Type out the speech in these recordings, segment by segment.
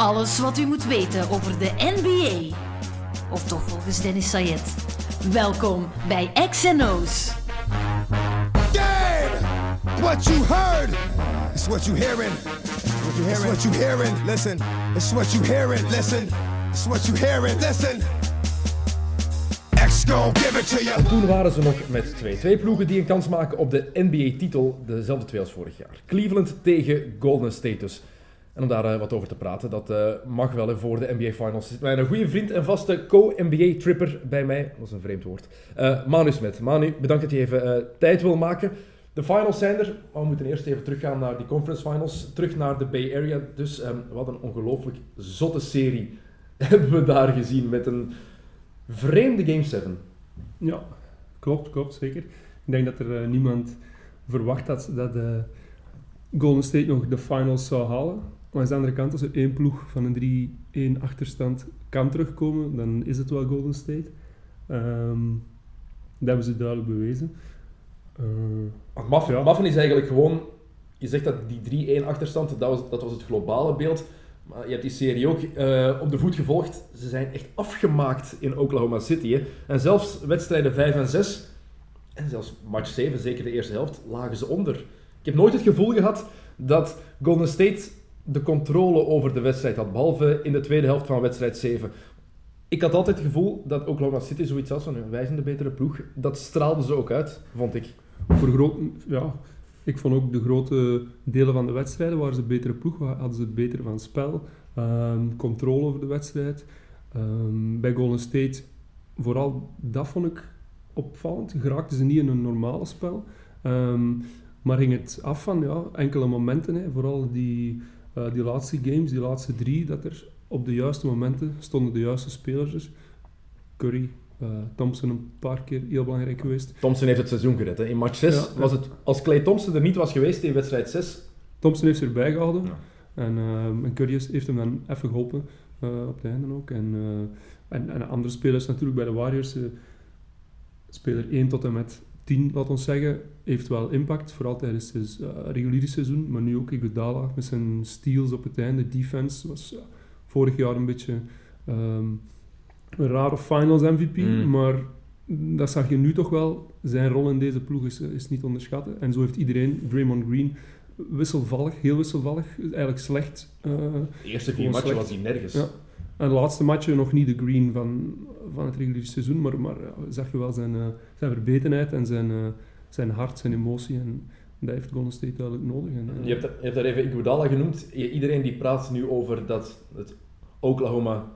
Alles wat u moet weten over de NBA. Of toch volgens Dennis Sayed. Welkom bij XNO's. Game! What you heard is what you hearing. What you hearing? It's what you hearing. Listen. It's what you hearing. Listen. It's what you hearing. Listen. X gon' give it to you. Toen waren ze nog met twee. Twee ploegen die een kans maken op de NBA-titel, dezelfde twee als vorig jaar. Cleveland tegen Golden State dus. En om daar eh, wat over te praten, dat eh, mag wel voor de NBA Finals. Zit mijn goede vriend en vaste co-NBA-tripper bij mij. Dat is een vreemd woord. Eh, Manu Smet. Manu, bedankt dat je even tijd wil maken. De finals zijn er, maar we moeten eerst even teruggaan naar die conference finals. Terug naar de Bay Area. Dus ehm, wat een ongelooflijk zotte serie hebben we daar gezien met een vreemde Game 7. Ja, klopt, klopt, zeker. Ik denk dat er niemand verwacht had dat eh, Golden State nog de finals zou halen. Maar aan de andere kant, als er één ploeg van een 3-1 achterstand kan terugkomen, dan is het wel Golden State. Ehm, dat hebben ze duidelijk bewezen. Ja. Maffen is eigenlijk gewoon... Je zegt dat die 3-1 achterstand, dat was, dat was het globale beeld. Maar je hebt die serie ook eh, op de voet gevolgd. Ze zijn echt afgemaakt in Oklahoma City. Hè. En zelfs wedstrijden 5 en 6, en zelfs match 7, zeker de eerste helft, lagen ze onder. Ik heb nooit het gevoel gehad dat Golden State de controle over de wedstrijd had. Behalve in de tweede helft van wedstrijd 7. Ik had altijd het gevoel dat Oklahoma City zoiets had van wij zijn de betere ploeg. Dat straalde ze ook uit, vond ik. voor groot, ja, ik vond ook de grote delen van de wedstrijden waren ze een betere ploeg, hadden ze beter van spel, ehm, controle over de wedstrijd. Ehm, bij Golden State, vooral dat vond ik opvallend. Geraakten ze niet in een normale spel, Ehm, maar ging het af van ja, enkele momenten, hè, vooral die, eh, die laatste games, die laatste drie, dat er op de juiste momenten stonden de juiste spelers. er. Curry, eh, Thompson een paar keer heel belangrijk geweest. Thompson heeft het seizoen gered. Hè. In match 6 Ja. was het, als Clay Thompson er niet was geweest in wedstrijd 6, Thompson heeft ze erbij gehouden. Ja. En, ehm en Curry heeft hem dan even geholpen eh, op het einde ook. En, en, en andere spelers natuurlijk bij de Warriors. speler 1 tot en met 10, laat ons zeggen, heeft wel impact. Vooral tijdens het uh, reguliere seizoen. Maar nu ook Iguodala met zijn steals op het einde. Defense was eh, vorig jaar een beetje ehm, een rare finals MVP. Mm. Maar dat zag je nu toch wel. Zijn rol in deze ploeg is, is niet onderschatten. En zo heeft iedereen, Draymond Green, wisselvallig, heel wisselvallig, eigenlijk slecht. eh, de eerste vier matchen was hij nergens. Ja. En de laatste matchen nog niet de Green van, van het reguliere seizoen, maar, maar zag je wel zijn, eh, zijn verbetenheid en zijn, eh, zijn hart, zijn emotie. En dat heeft Golden State duidelijk nodig. En, eh, Je hebt, je hebt daar even Iguodala genoemd. Iedereen die praat nu over dat het Oklahoma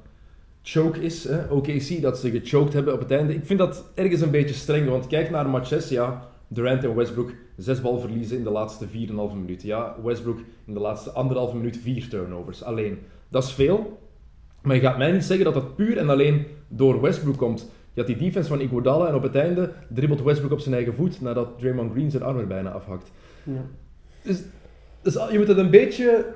choke is, hè? OKC, dat ze gechoked hebben op het einde. Ik vind dat ergens een beetje streng, want kijk naar match 6, ja, Durant en Westbrook, zes balverliezen in de laatste 4,5 minuut. Ja, Westbrook in de laatste anderhalve minuut vier turnovers. Alleen, dat is veel, maar je gaat mij niet zeggen dat dat puur en alleen door Westbrook komt. Je had die defense van Iguodala en op het einde dribbelt Westbrook op zijn eigen voet nadat Draymond Green zijn arm er bijna afhakt. ja. Dus, dus je moet het een beetje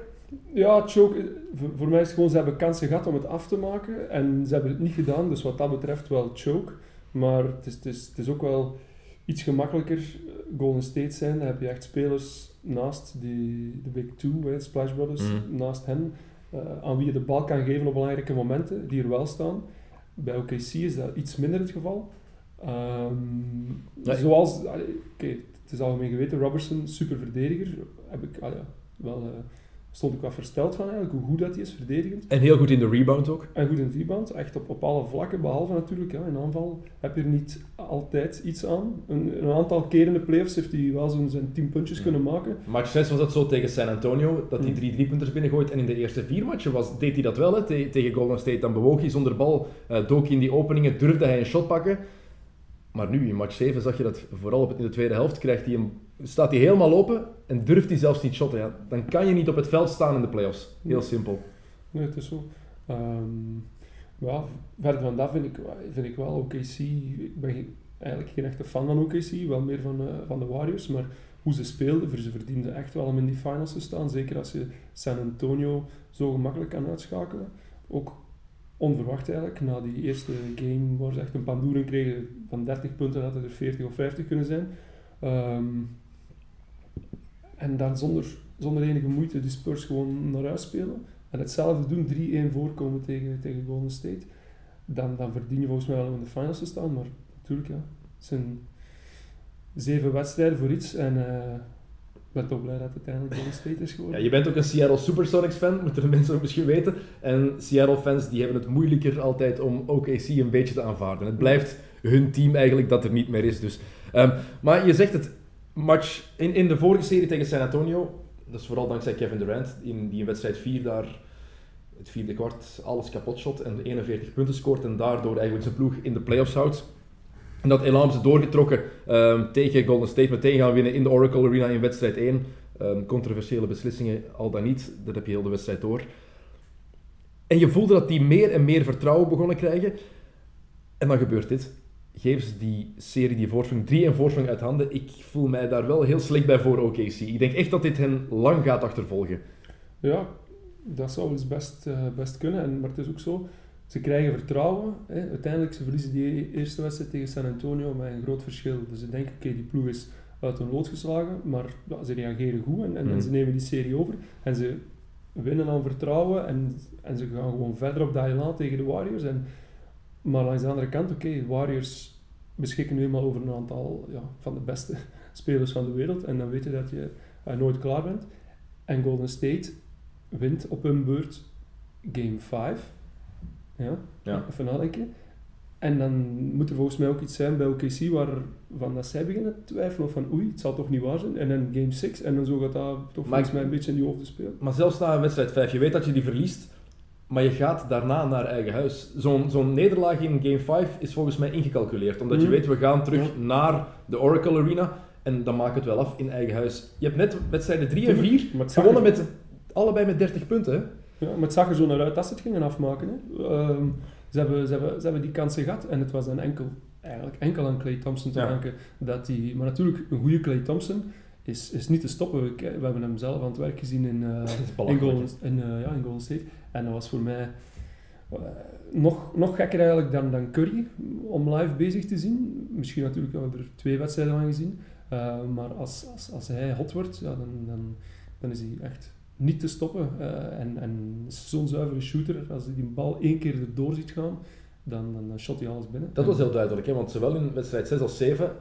Ja, choke, voor, mij is het gewoon, ze hebben kansen gehad om het af te maken en ze hebben het niet gedaan, dus wat dat betreft wel choke. Maar het is, het is, het is ook wel iets gemakkelijker eh, Golden State zijn. Dan heb je echt spelers naast die, de Big Two, hè, Splash Brothers, Mhm. naast hen, aan wie je de bal kan geven op belangrijke momenten, die er wel staan. Bij OKC is dat iets minder het geval. Ehm, zoals, allee, het is algemeen geweten, Robertson, super verdediger, heb ik, allee, wel, eh, stond ik wat versteld van eigenlijk, hoe goed dat hij is, verdedigend. En heel goed in de rebound ook. En goed in het rebound, echt op, op alle vlakken, behalve natuurlijk ja, in aanval heb je er niet altijd iets aan. Een, een aantal keren in de playoffs heeft hij wel zo'n zijn 10 puntjes kunnen maken. Match 6 was dat zo tegen San Antonio, dat hij Mm. drie driepunters binnengooit. En in de eerste vier matchen was, deed hij dat wel, hè, te- tegen Golden State. Dan bewoog hij zonder bal, eh dook hij in die openingen, durfde hij een shot pakken. Maar nu, in match 7, zag je dat vooral op het, in de tweede helft, krijgt hij hem, staat hij helemaal open en durft hij zelfs niet shotten. Ja, dan kan je niet op het veld staan in de playoffs. Heel Nee. simpel. Nee, het is zo. Ja, verder van dat vind ik, vind ik wel OKC. Ik ben eigenlijk geen echte fan van OKC, wel meer van, eh, van de Warriors. Maar hoe ze speelden, ze verdienden echt wel om in die finals te staan. Zeker als je San Antonio zo gemakkelijk kan uitschakelen. Ook onverwacht eigenlijk, na die eerste game waar ze echt een pandoering kregen van 30 punten, het er 40 of 50 kunnen zijn. Ehm, en dan zonder, zonder enige moeite die Spurs gewoon naar huis spelen. en hetzelfde doen, 3-1 voorkomen tegen, tegen Golden State, dan, dan verdien je volgens mij wel om in de finals te staan. Maar natuurlijk, ja, het zijn zeven wedstrijden voor iets. En eh, ik ben toch blij dat het uiteindelijk Golden State is geworden. Ja, je bent ook een Seattle Supersonics fan, moeten de mensen ook misschien weten. En Seattle fans die hebben het moeilijker altijd om OKC een beetje te aanvaarden. Het blijft hun team eigenlijk dat er niet meer is. Dus. Ehm, maar je zegt het, in, in de vorige serie tegen San Antonio, dat is vooral dankzij Kevin Durant, in, die wedstrijd 4 daar het vierde kwart alles kapot shot en 41 punten scoort en daardoor eigenlijk zijn ploeg in de playoffs houdt. En dat elan ze doorgetrokken um, tegen Golden State, meteen gaan winnen in de Oracle Arena in wedstrijd 1. Um, ehm, controversiële beslissingen, al dan niet, dat heb je heel de wedstrijd door. En je voelde dat die meer en meer vertrouwen begonnen krijgen. En dan gebeurt dit. Geef ze die serie, die voorsprong, drie en voorsprong uit handen. Ik voel mij daar wel heel slecht bij voor OKC. Ik denk echt dat dit hen lang gaat achtervolgen. Ja, dat zou eens best, uh, best kunnen. En, maar het is ook zo, ze krijgen vertrouwen. Hè. Uiteindelijk, ze verliezen die eerste wedstrijd tegen San Antonio met een groot verschil. Dus ze denken, oké, die ploeg is uit hun lood geslagen, maar ja, ze reageren goed en, en, mm. ze nemen die serie over. En ze winnen aan vertrouwen en, en ze gaan gewoon verder op dat elan tegen de Warriors. En, maar langs de andere kant, oké, Warriors beschikken nu eenmaal over een aantal ja, van de beste spelers van de wereld. En dan weet je dat je uh, nooit klaar bent. En Golden State wint op hun beurt game 5. Ja, ja. even nadenken. En dan moet er volgens mij ook iets zijn bij OKC waarvan dat zij beginnen te twijfelen of van oei, het zal toch niet waar zijn. En dan game 6 en dan zo gaat dat toch volgens mij een beetje in die hoofden spelen. Maar zelfs na wedstrijd 5, je weet dat je die verliest, maar je gaat daarna naar eigen huis. Zo'n zo'n nederlaag in game 5 is volgens mij ingecalculeerd, omdat je mhm. weet we gaan terug naar de Oracle Arena en dan maak het wel af in eigen huis. Je hebt net wedstrijden 3 en 4 gewonnen met allebei met 30 punten. Ja, maar het zag er zo naar uit dat ze het gingen afmaken. Hè. Ehm, ze, hebben, ze, hebben, ze hebben die kansen gehad en het was dan enkel, eigenlijk enkel aan Clay Thompson te ja. Dat die, maar natuurlijk, een goede Clay Thompson is, is niet te stoppen. We, we hebben hem zelf aan het werk gezien in, uh, in, Golden, in, uh, ja, in Golden State. En dat was voor mij uh, nog, nog gekker eigenlijk dan, dan Curry om live bezig te zien. Misschien natuurlijk hebben we er twee wedstrijden van gezien. maar als, als, als hij hot wordt, ja, dan, dan, dan is hij echt niet te stoppen. En, en zo'n zuivere shooter, als hij die bal één keer erdoor ziet gaan, dan, dan shot hij alles binnen. Dat was heel duidelijk, hè? want zowel in wedstrijd 6 als 7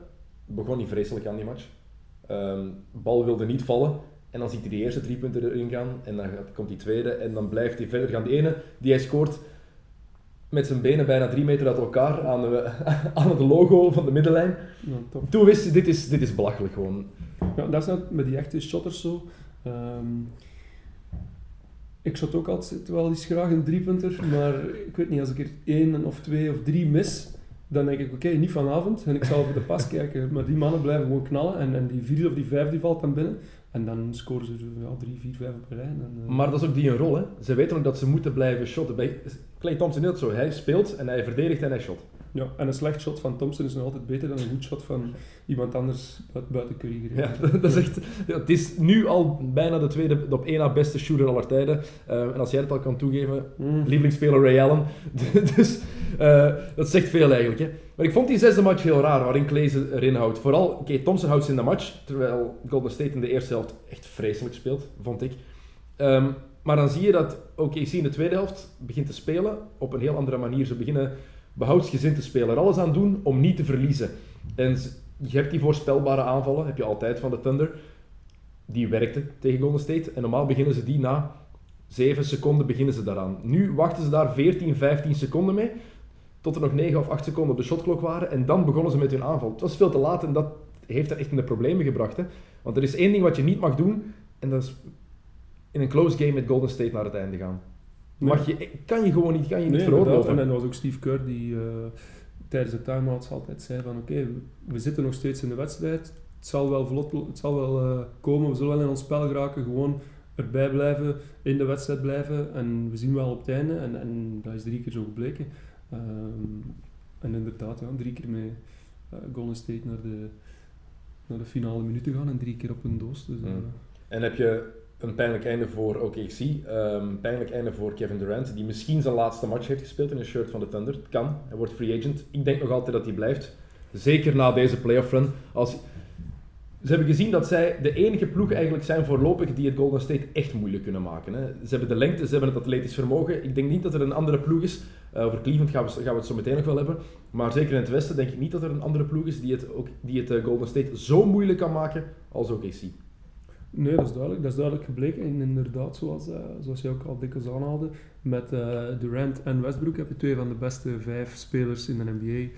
begon hij vreselijk aan die match. Um, bal wilde niet vallen. En dan ziet hij de eerste drie punten erin gaan. En dan komt die tweede. En dan blijft hij verder gaan. De ene die hij scoort met zijn benen bijna drie meter uit elkaar aan, de, aan het logo van de middenlijn. Ja, Toen wist hij, dit is, dit is belachelijk gewoon. Ja, dat is nou met die echte shotters zo. Um, ik shot ook altijd wel eens graag een driepunter, maar ik weet niet, als ik er één of twee of drie mis, dan denk ik, oké, niet vanavond. En ik zal voor de pas kijken. Maar die mannen blijven gewoon knallen. En, en die vierde of die vijfde valt dan binnen. En dan scoren ze ja, drie, vier, vijf op rij. En, uh... Maar dat is ook die een rol, hè. Ze weten ook dat ze moeten blijven shotten. Bij Clay Thompson is het zo. Hij speelt en hij verdedigt en hij shot. Ja, en een slecht shot van Thompson is nog altijd beter dan een goed shot van iemand anders buiten Curry. Ja, dat is echt, ja, het is nu al bijna de tweede, op één na beste shooter aller tijden. Uh, en als jij het al kan toegeven, mm. lievelingsspeler Ray Allen. dus uh, dat zegt veel eigenlijk. Hè. Maar ik vond die zesde match heel raar, waarin Clay erin houdt. Vooral, oké, okay, Thompson houdt ze in de match, terwijl Golden State in de eerste helft echt vreselijk speelt, vond ik. Um, maar dan zie je dat OKC in de tweede helft begint te spelen op een heel andere manier. Ze beginnen behoudsgezind te spelen. Er alles aan doen om niet te verliezen. En je hebt die voorspelbare aanvallen, heb je altijd van de Thunder. Die werkte tegen Golden State. En normaal beginnen ze die na 7 seconden beginnen ze daaraan. Nu wachten ze daar 14, 15 seconden mee. Tot er nog 9 of 8 seconden op de shotklok waren. En dan begonnen ze met hun aanval. Het was veel te laat en dat heeft er echt in de problemen gebracht. Hè? Want er is één ding wat je niet mag doen. En dat is in een close game met Golden State naar het einde gaan. Mag je, kan je gewoon niet, kan je niet veroorloven. En, en was ook Steve Kerr die uh, tijdens de timeouts altijd zei van oké, we zitten nog steeds in de wedstrijd. Het zal wel vlot, het zal wel uh, komen, we zullen wel in ons spel geraken, gewoon erbij blijven, in de wedstrijd blijven en we zien wel op het einde. En, en dat is drie keer zo gebleken. Um, en inderdaad, ja, drie keer met uh, Golden State naar de, naar de finale minuten gaan en drie keer op een doos. Dus, mm. En heb je een pijnlijk einde voor OKC. Um, ehm, pijnlijk einde voor Kevin Durant, die misschien zijn laatste match heeft gespeeld in een shirt van de Thunder. Het kan, hij wordt free agent. Ik denk nog altijd dat hij blijft. Zeker na deze playoff run. Als, Ze hebben gezien dat zij de enige ploeg eigenlijk zijn voorlopig die het Golden State echt moeilijk kunnen maken. Hè. Ze hebben de lengte, ze hebben het atletisch vermogen. Ik denk niet dat er een andere ploeg is. Uh, over Cleveland gaan we, gaan we het zo meteen nog wel hebben. Maar zeker in het Westen denk ik niet dat er een andere ploeg is die het, ook, die het uh, Golden State zo moeilijk kan maken als OKC. Nee, dat is duidelijk. Dat is duidelijk gebleken. En inderdaad, zoals, uh, zoals je ook al dikwijls aanhaalde, met Durant en Westbrook heb je twee van de beste vijf spelers in de NBA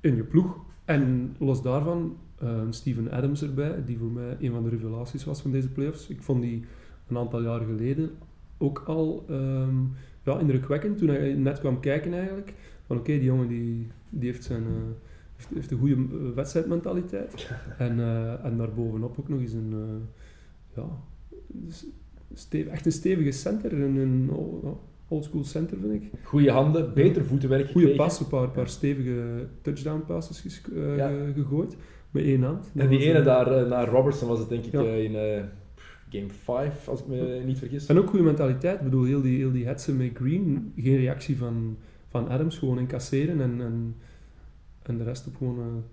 in je ploeg. En los daarvan uh, Steven Adams erbij, die voor mij een van de revelaties was van deze playoffs. Ik vond die een aantal jaar geleden ook al um, ja, indrukwekkend toen hij net kwam kijken eigenlijk. Van oké, die jongen die, die heeft, zijn, uh, heeft, heeft, een goede eh, wedstrijdmentaliteit. en, uh, en daarbovenop ook nog eens een ja, stevig, echt een stevige center, een, een oldschool center vind ik. Goede handen, beter voetenwerk Goede pas, een paar, paar stevige touchdown passes ja. gegooid. Met één hand. en die ene daar uh, naar Robertson was het denk ik uh, in game 5, als ik me niet vergis. En ook goede mentaliteit. Ik bedoel, heel die, heel die hetsen met Green, geen reactie van, van Adams, gewoon incasseren en, en, en de rest op gewoon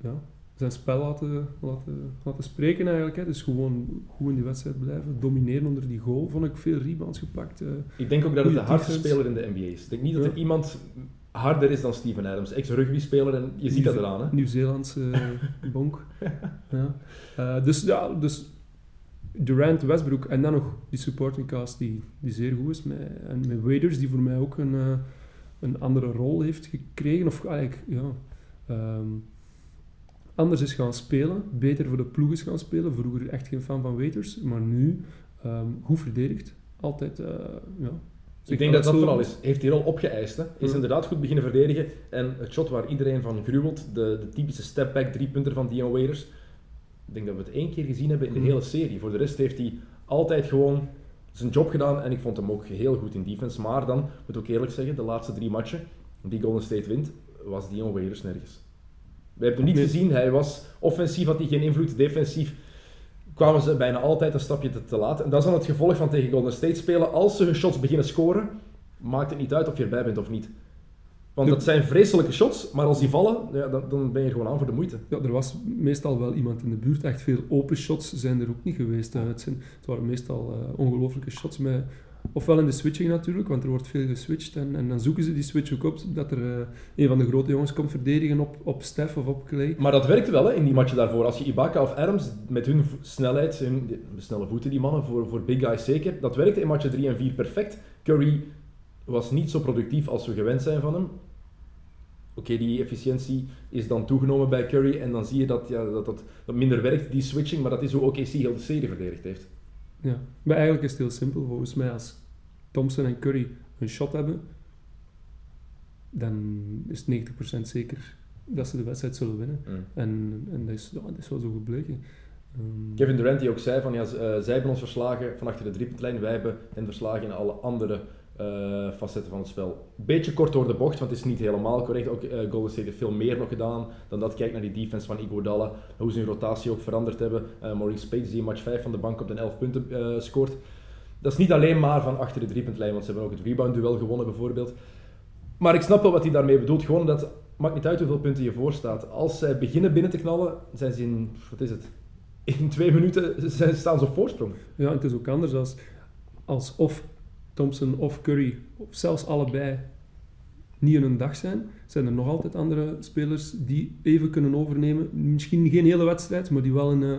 ja, zijn spel laten, laten, laten spreken eigenlijk. Hè. Dus gewoon goed in die wedstrijd blijven, domineren onder die goal. Vond ik veel rebounds gepakt. ik denk ook dat het de hardste speler in de NBA is. Ik denk niet dat er iemand harder is dan Steven Adams. Ex-rugbyspeler en je ziet dat eraan. Hè? Nieuw-Zeelandse bonk. ja. Uh, dus ja, dus Durant, Westbrook en dan nog die supporting cast die, die zeer goed is. Met, en met Waders die voor mij ook een, uh, een andere rol heeft gekregen. Of eigenlijk, ja... Um, anders is gaan spelen, beter voor de ploeg is gaan spelen. Vroeger echt geen fan van Waiters, maar nu um, goed verdedigd. Altijd uh, ja, ik denk dat dat vooral is. Heeft hij al opgeëist. Hè? Is inderdaad goed beginnen verdedigen. En het shot waar iedereen van gruwelt, de, de typische step-back driepunter van Dion Waiters. Ik denk dat we het één keer gezien hebben in de hele serie. Voor de rest heeft hij altijd gewoon zijn job gedaan. En ik vond hem ook heel goed in defense. Maar dan, moet ik ook eerlijk zeggen, de laatste drie matchen die Golden State wint, was Dion Waiters nergens. We hebben hem niet gezien. Hij was offensief, had hij geen invloed. Defensief kwamen ze bijna altijd een stapje te, te laat. En dat is dan het gevolg van tegen Golden State spelen. Als ze hun shots beginnen scoren, maakt het niet uit of je erbij bent of niet. Want dat zijn vreselijke shots, maar als die vallen, ja, dan, dan, ben je gewoon aan voor de moeite. Ja, er was meestal wel iemand in de buurt. Echt veel open shots zijn er ook niet geweest. Het, zijn, het waren meestal uh, ongelooflijke shots met Ofwel in de switching natuurlijk, want er wordt veel geswitcht. En, en dan zoeken ze die switch ook op, dat er uh, een van de grote jongens komt verdedigen op, op Steph of op Clay. Maar dat werkte wel hè, in die matchen daarvoor. Als je Ibaka of Adams met hun snelheid, hun snelle voeten die mannen, voor, voor big guys zeker, dat werkte in matchen 3 en 4 perfect. Curry was niet zo productief als we gewend zijn van hem. Oké, die efficiëntie is dan toegenomen bij Curry en dan zie je dat, ja, dat, dat, dat minder werkt, die switching, maar dat is hoe OKC heel de serie verdedigd heeft. Ja, maar eigenlijk is het heel simpel. Volgens mij, als Thompson en Curry een shot hebben, dan is het 90% zeker dat ze de wedstrijd zullen winnen. Mm. En, en dat, is, ja, dat is wel zo gebleken. Um, Kevin Durant die ook zei van ja, uh, zij hebben ons verslagen van achter de driepuntlijn, wij hebben hen verslagen in alle andere uh, facetten van het spel. Beetje kort door de bocht, want het is niet helemaal correct. Ook uh, Golden State heeft veel meer nog gedaan dan dat. Kijk naar die defense van Iguodala, hoe ze hun rotatie ook veranderd hebben. Uh, Maurice Spates die in match 5 van de bank op de 11 punten scoort. Dat is niet alleen maar van achter de driepuntlijn, want ze hebben ook het rebound-duel gewonnen bijvoorbeeld. Maar ik snap wel wat hij daarmee bedoelt. Gewoon dat, maakt niet uit hoeveel punten je voorstaat. Als zij beginnen binnen te knallen, zijn ze in, wat is het, in twee minuten staan ze op voorsprong. Ja, het is ook anders als, als of Thompson of Curry, of zelfs allebei, niet in een dag zijn, zijn er nog altijd andere spelers die even kunnen overnemen. Misschien geen hele wedstrijd, maar die wel een, eh,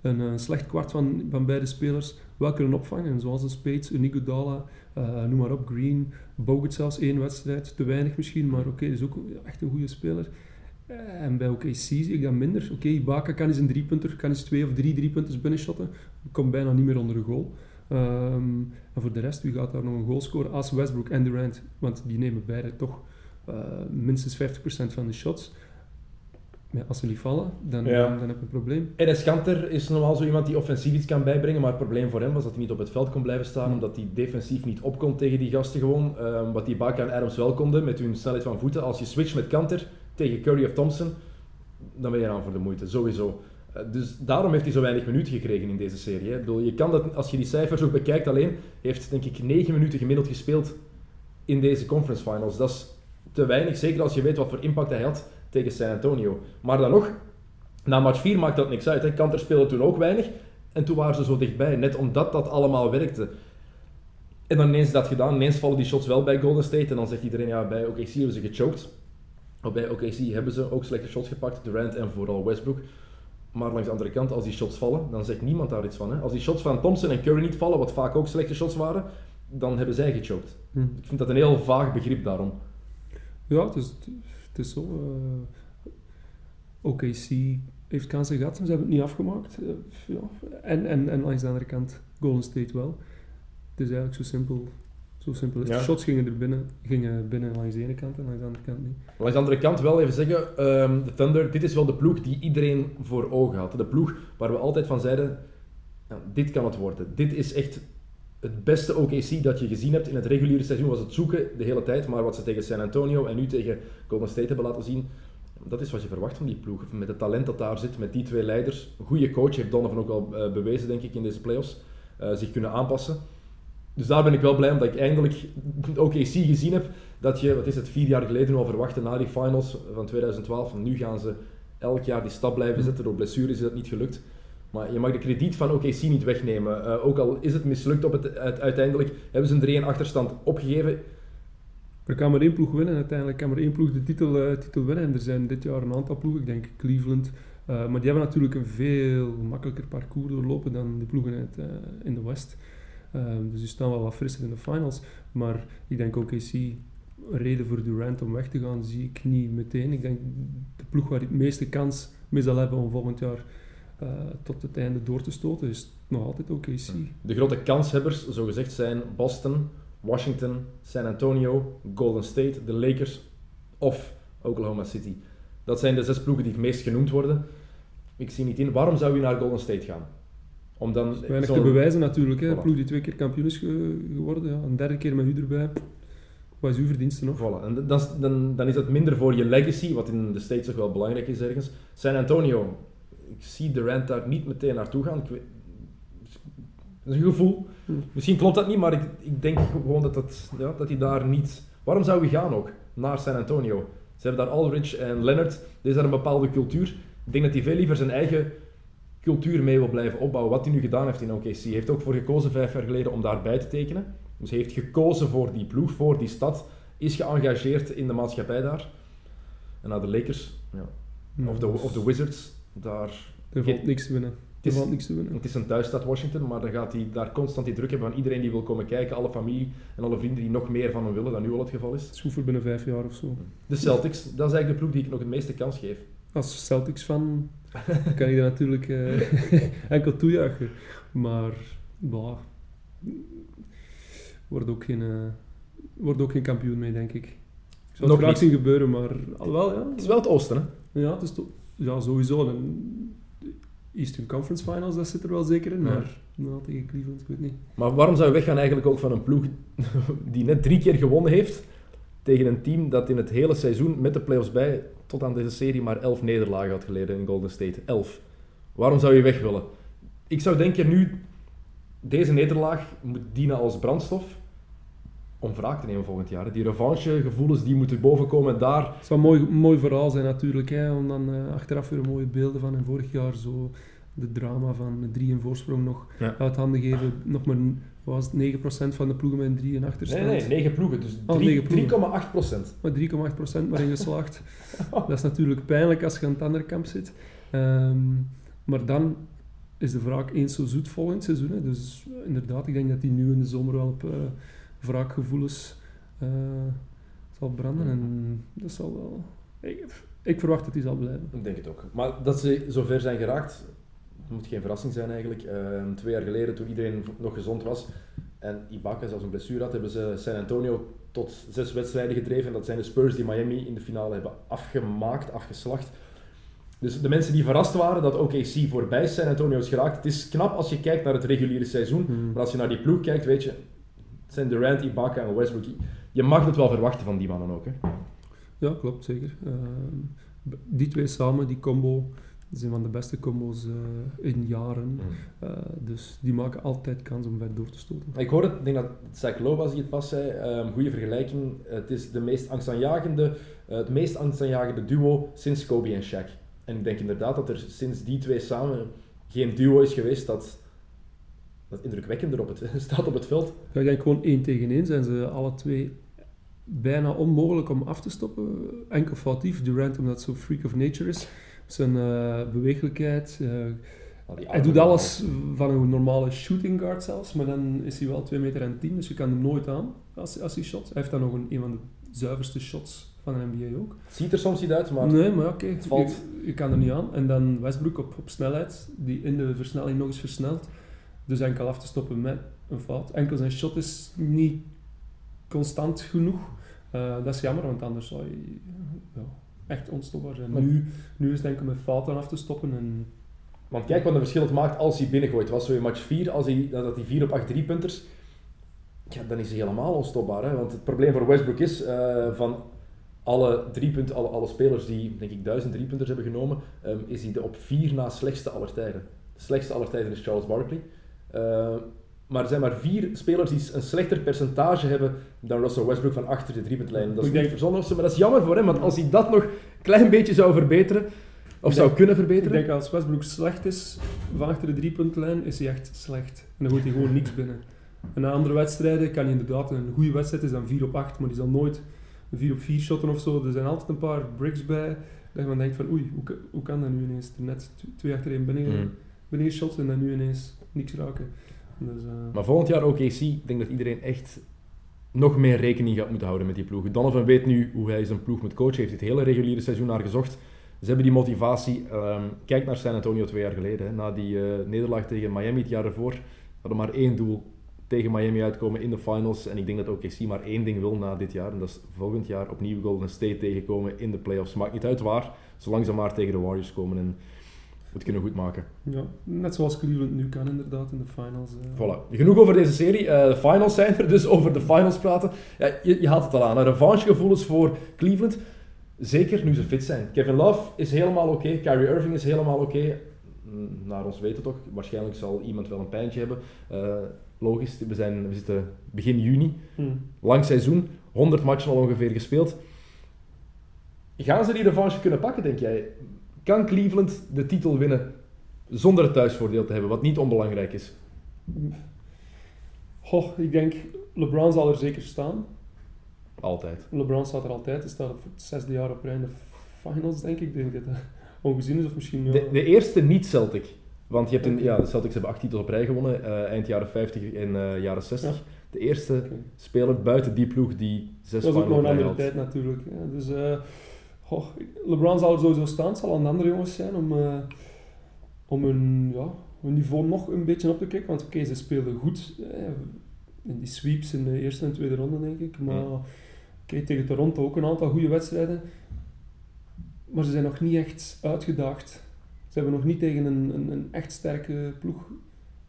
een, een slecht kwart van, van beide spelers wel kunnen opvangen. Zoals de Spades, een Iguodala, uh, noem maar op, Green, Bogut zelfs één wedstrijd, te weinig misschien, maar oké, is ook echt een goede speler. En bij OKC zie ik dat minder. Oké, okay, Ibaka kan eens een driepunter, kan eens twee of drie driepunters binnenshotten, komt bijna niet meer onder de goal. Um, en voor de rest, wie gaat daar nog een goal scoren? Als Westbrook en Durant, want die nemen beide toch uh, minstens 50% van de shots. Maar als ze niet vallen, dan, ja. dan, dan, heb je een probleem. Enes Kanter is normaal zo iemand die offensief iets kan bijbrengen, maar het probleem voor hem was dat hij niet op het veld kon blijven staan, omdat hij defensief niet opkomt tegen die gasten gewoon. Um, wat die Baka en Adams wel konden, met hun snelheid van voeten. Als je switcht met Kanter tegen Curry of Thompson, dan ben je aan voor de moeite, sowieso. Eh, dus daarom heeft hij zo weinig minuten gekregen in deze serie. Hè. je kan dat, als je die cijfers ook bekijkt alleen, heeft denk ik 9 minuten gemiddeld gespeeld in deze conference finals. Dat is te weinig, zeker als je weet wat voor impact hij had tegen San Antonio. Maar dan nog, Na match 4 maakt dat niks uit. Kanter speelde toen ook weinig. En toen waren ze zo dichtbij. Net omdat dat allemaal werkte. En dan ineens dat gedaan. Ineens vallen die shots wel bij Golden State. En dan zegt iedereen, ja, bij OKC hebben ze gechoked. Bij OKC hebben ze ook slechte shots gepakt. Durant en vooral Westbrook. Maar langs de andere kant, als die shots vallen, dan zegt niemand daar iets van. Hè. Als die shots van Thompson en Curry niet vallen, wat vaak ook slechte shots waren, dan hebben zij gechoked. Hm. Ik vind dat een heel vaag begrip daarom. Ja, het is, het is zo. eh OKC heeft kansen gehad, maar ze hebben het niet afgemaakt. Eh, ja. en, en, en langs de andere kant Golden State wel. Het is eigenlijk zo simpel. Zo simpel is. Ja. De shots gingen er binnen, gingen binnen langs de ene kant en langs de andere kant niet. Langs de andere kant wel even zeggen, ehm, de Thunder, dit is wel de ploeg die iedereen voor ogen had. De ploeg waar we altijd van zeiden, ja, dit kan het worden. Dit is echt het beste OKC dat je gezien hebt in het reguliere seizoen. Was het zoeken de hele tijd, maar wat ze tegen San Antonio en nu tegen Golden State hebben laten zien, dat is wat je verwacht van die ploeg. Met het talent dat daar zit, met die twee leiders. Een goede coach, heeft Donovan ook al eh, bewezen, denk ik, in deze playoffs. Eh, zich kunnen aanpassen. Dus daar ben ik wel blij omdat ik eindelijk de OKC gezien heb. Dat je, wat is het, vier jaar geleden al verwachtte na die finals van 2012. En nu gaan ze elk jaar die stap blijven zetten. Door blessures is dat niet gelukt. Maar je mag de krediet van OKC niet wegnemen. Eh, ook al is het mislukt op het, uit- uiteindelijk, hebben ze een 3-1 achterstand opgegeven. Er kan maar één ploeg winnen. Uiteindelijk kan maar één ploeg de titel, eh, titel winnen. En er zijn dit jaar een aantal ploegen, ik denk Cleveland. eh, maar die hebben natuurlijk een veel makkelijker parcours doorlopen dan de ploegen uit, in de West. Eh, dus die staan wel wat frisser in de finals. Maar ik denk ook OKC, een reden voor Durant om weg te gaan, zie ik niet meteen. Ik denk de ploeg waar hij het meeste kans mee zal hebben om volgend jaar eh, tot het einde door te stoten, is nog altijd OKC. De grote kanshebbers, zogezegd, zijn Boston, Washington, San Antonio, Golden State, de Lakers of Oklahoma City. Dat zijn de zes ploegen die het meest genoemd worden. Ik zie niet in, waarom zou je naar Golden State gaan? Om dan Weinig te bewijzen natuurlijk. Hè. Voilà. ploeg die twee keer kampioen is ge- geworden. Ja. Een derde keer met u erbij. Wat is uw verdienste nog? Voilà. En dan, dan, dan is dat minder voor je legacy, wat in de States ook wel belangrijk is ergens. San Antonio, ik zie Durant daar niet meteen naartoe gaan. Ik weet, dat is een gevoel. Hm. Misschien klopt dat niet, maar ik, ik denk gewoon dat, dat, ja, dat hij daar niet... Waarom zou je gaan ook, naar San Antonio? Ze hebben daar Aldridge en Leonard. Er is daar een bepaalde cultuur. Ik denk dat hij veel liever zijn eigen cultuur mee wil blijven opbouwen. Wat hij nu gedaan heeft in OKC. Hij heeft ook voor gekozen vijf jaar geleden om daarbij te tekenen. Dus hij heeft gekozen voor die ploeg, voor die stad. Is geëngageerd in de maatschappij daar. En naar de Lakers, ja. Of, de, of de Wizards, daar... Er valt niks te winnen. Er is- valt niks te winnen. Het is een thuisstad Washington, maar dan gaat hij daar constant die druk hebben van iedereen die wil komen kijken. Alle familie en alle vrienden die nog meer van hem willen dan nu al het geval is. Het is goed voor binnen vijf jaar of zo. De Celtics, dat is eigenlijk de ploeg die ik nog het meeste kans geef. Als Celtics fan kan ik dat natuurlijk eh, enkel toejuichen. Maar, bah, wordt ook geen, eh, wordt ook geen kampioen mee, denk ik. Ik zou Nog het graag zien gebeuren, maar alhoewel, ja. Het is wel het oosten, hè? Ja, het is toch, ja, sowieso. En de Eastern Conference Finals, dat zit er wel zeker in. Ja. Maar nou, tegen Cleveland, ik weet niet. Maar waarom zou je weggaan eigenlijk ook van een ploeg die net drie keer gewonnen heeft tegen een team dat in het hele seizoen met de playoffs bij tot aan deze serie maar elf nederlagen had geleden in Golden State. Elf. Waarom zou je weg willen? Ik zou denken nu, deze nederlaag moet dienen als brandstof om wraak te nemen volgend jaar. Die revanchegevoelens die moeten bovenkomen daar. Het zou een mooi, een mooi verhaal zijn natuurlijk, hè, om dan eh, achteraf weer mooie beelden van en vorig jaar zo de drama van drie in voorsprong nog Ja. uit handen geven. Nog maar was het, 9% van de ploegen met een 3 in achterstand. Nee, nee, negen ploegen. Dus Oh, drie- negen ploegen. 3,8 procent. Maar 3,8% maar in geslaagd. dat is natuurlijk pijnlijk als je aan het andere kamp zit. Ehm, maar dan is de wraak eens zo zoet volgend seizoen. Hè. Dus inderdaad, ik denk dat hij nu in de zomer wel op eh, wraakgevoelens eh, zal branden. En dat zal wel... Ik, ik verwacht dat hij zal blijven. Ik denk het ook. Maar dat ze zover zijn geraakt, moet geen verrassing zijn eigenlijk. Ehm, twee jaar geleden, toen iedereen nog gezond was en Ibaka zelfs een blessure had, hebben ze San Antonio tot zes wedstrijden gedreven. En dat zijn de Spurs die Miami in de finale hebben afgemaakt, afgeslacht. Dus de mensen die verrast waren dat OKC voorbij San Antonio is geraakt, het is knap als je kijkt naar het reguliere seizoen. Hmm. Maar als je naar die ploeg kijkt, weet je, het zijn Durant, Ibaka en Westbrook. Je mag het wel verwachten van die mannen ook. Hè? Ja, klopt, zeker. Ehm, die twee samen, die combo, zijn van de beste combo's eh, in jaren. Eh, dus die maken altijd kans om ver door te stoten. Ik hoor het, ik denk dat Lowe was die het pas zei, Ehm goede vergelijking. Het is de meest angstaanjagende, eh, het meest angstaanjagende duo sinds Kobe en Shaq. En ik denk inderdaad dat er sinds die twee samen geen duo is geweest dat, dat indrukwekkender op het, staat op het veld. Ja, ik denk gewoon één tegen één zijn ze alle twee bijna onmogelijk om af te stoppen. Enkel foutief, Durant omdat het zo freak of nature is. Zijn uh, beweeglijkheid. Uh, hij doet alles van een normale shooting guard zelfs, maar dan is hij wel 2 meter en 10, dus je kan hem nooit aan als, als hij shot. Hij heeft dan nog een, een van de zuiverste shots van de NBA ook. Het ziet er soms niet uit, maar... Nee, maar oké, het valt... je, je, kan er niet aan. En dan Westbrook op, op snelheid, die in de versnelling nog eens versnelt. Dus enkel af te stoppen met een fout. Enkel zijn shot is niet constant genoeg. Uh, dat is jammer, want anders zou je ja, echt onstopbaar zijn. Nu, nu is denk ik met fouten af te stoppen en... Want kijk wat een verschil het maakt als hij binnengooit. Was zo in match 4, als hij, dat hij 4 op 8 driepunters... Ja, dan is hij helemaal onstopbaar. Hè? Want het probleem voor Westbrook is, uh, van alle, driepunt, alle, alle spelers die, denk ik, duizend driepunters hebben genomen, um, is hij de op 4 na slechtste aller tijden. De slechtste aller tijden is Charles Barkley. Uh, maar er zijn maar vier spelers die een slechter percentage hebben dan Russell Westbrook van achter de driepuntlijn. Dat is niet verzonnen of zo, maar dat is jammer voor hem, want als hij dat nog een klein beetje zou verbeteren, of zou kunnen verbeteren... Ik denk als Westbrook slecht is van achter de driepuntlijn, is hij echt slecht. En dan gooit hij gewoon niks binnen. En na andere wedstrijden kan hij inderdaad een goede wedstrijd is dan 4 op 8, maar die zal nooit een 4 op 4 shotten of zo. Er zijn altijd een paar bricks bij, dat je denkt van oei, hoe, hoe kan dat nu ineens? Er net twee binnen, mm. binnen shots en dan nu ineens niks raken. Dus, uh... Maar volgend jaar OKC, ik denk dat iedereen echt nog meer rekening gaat moeten houden met die ploeg. Donovan weet nu hoe hij zijn ploeg moet coachen, heeft het hele reguliere seizoen naar gezocht. Ze hebben die motivatie. Um, kijk naar San Antonio twee jaar geleden. Hè. Na die uh, nederlaag tegen Miami het jaar ervoor hadden maar één doel. Tegen Miami uitkomen in de finals. En ik denk dat OKC maar één ding wil na dit jaar. En dat is volgend jaar opnieuw Golden State tegenkomen in de playoffs. Maakt niet uit waar, zolang ze maar tegen de Warriors komen. En het kunnen goedmaken. Ja, net zoals Cleveland nu kan inderdaad in de finals. Uh. Voilà. Genoeg over deze serie. Uh, de finals zijn er, dus over de finals praten. Ja, je, je haalt het al aan. Revanchegevoelens voor Cleveland. Zeker nu ze fit zijn. Kevin Love is helemaal oké. Okay. Kyrie Irving is helemaal oké. Okay. Mm, naar ons weten toch. Waarschijnlijk zal iemand wel een pijntje hebben. Uh, logisch, we, zijn, we zitten begin juni. Hmm. Lang seizoen. 100 matchen al ongeveer gespeeld. Gaan ze die revanche kunnen pakken, denk jij? Kan Cleveland de titel winnen zonder het thuisvoordeel te hebben, wat niet onbelangrijk is? Goh, ik denk, LeBron zal er zeker staan. Altijd. LeBron staat er altijd. Hij staat voor het zesde jaar op rij in de finals, denk ik. Ik denk dat dat ongezien is, of misschien... Ja. De, de, eerste niet-Celtic. Want je hebt een, ja, de Celtics hebben acht titels op rij gewonnen, uh, eind jaren 50 en uh, jaren 60. Ja. De eerste okay. speler buiten die ploeg die zes finals op rij had. Dat was ook nog een andere tijd natuurlijk. Ja, dus... Uh, Goh, LeBron zal er sowieso staan, het zal aan de andere jongens zijn om, uh, om hun, ja, hun niveau nog een beetje op te kijken. Want oké, okay, ze speelden goed eh, in die sweeps in de eerste en tweede ronde, denk ik. Maar ja. okay, tegen Toronto ook een aantal goede wedstrijden. Maar ze zijn nog niet echt uitgedaagd. Ze hebben nog niet tegen een, een, een echt sterke ploeg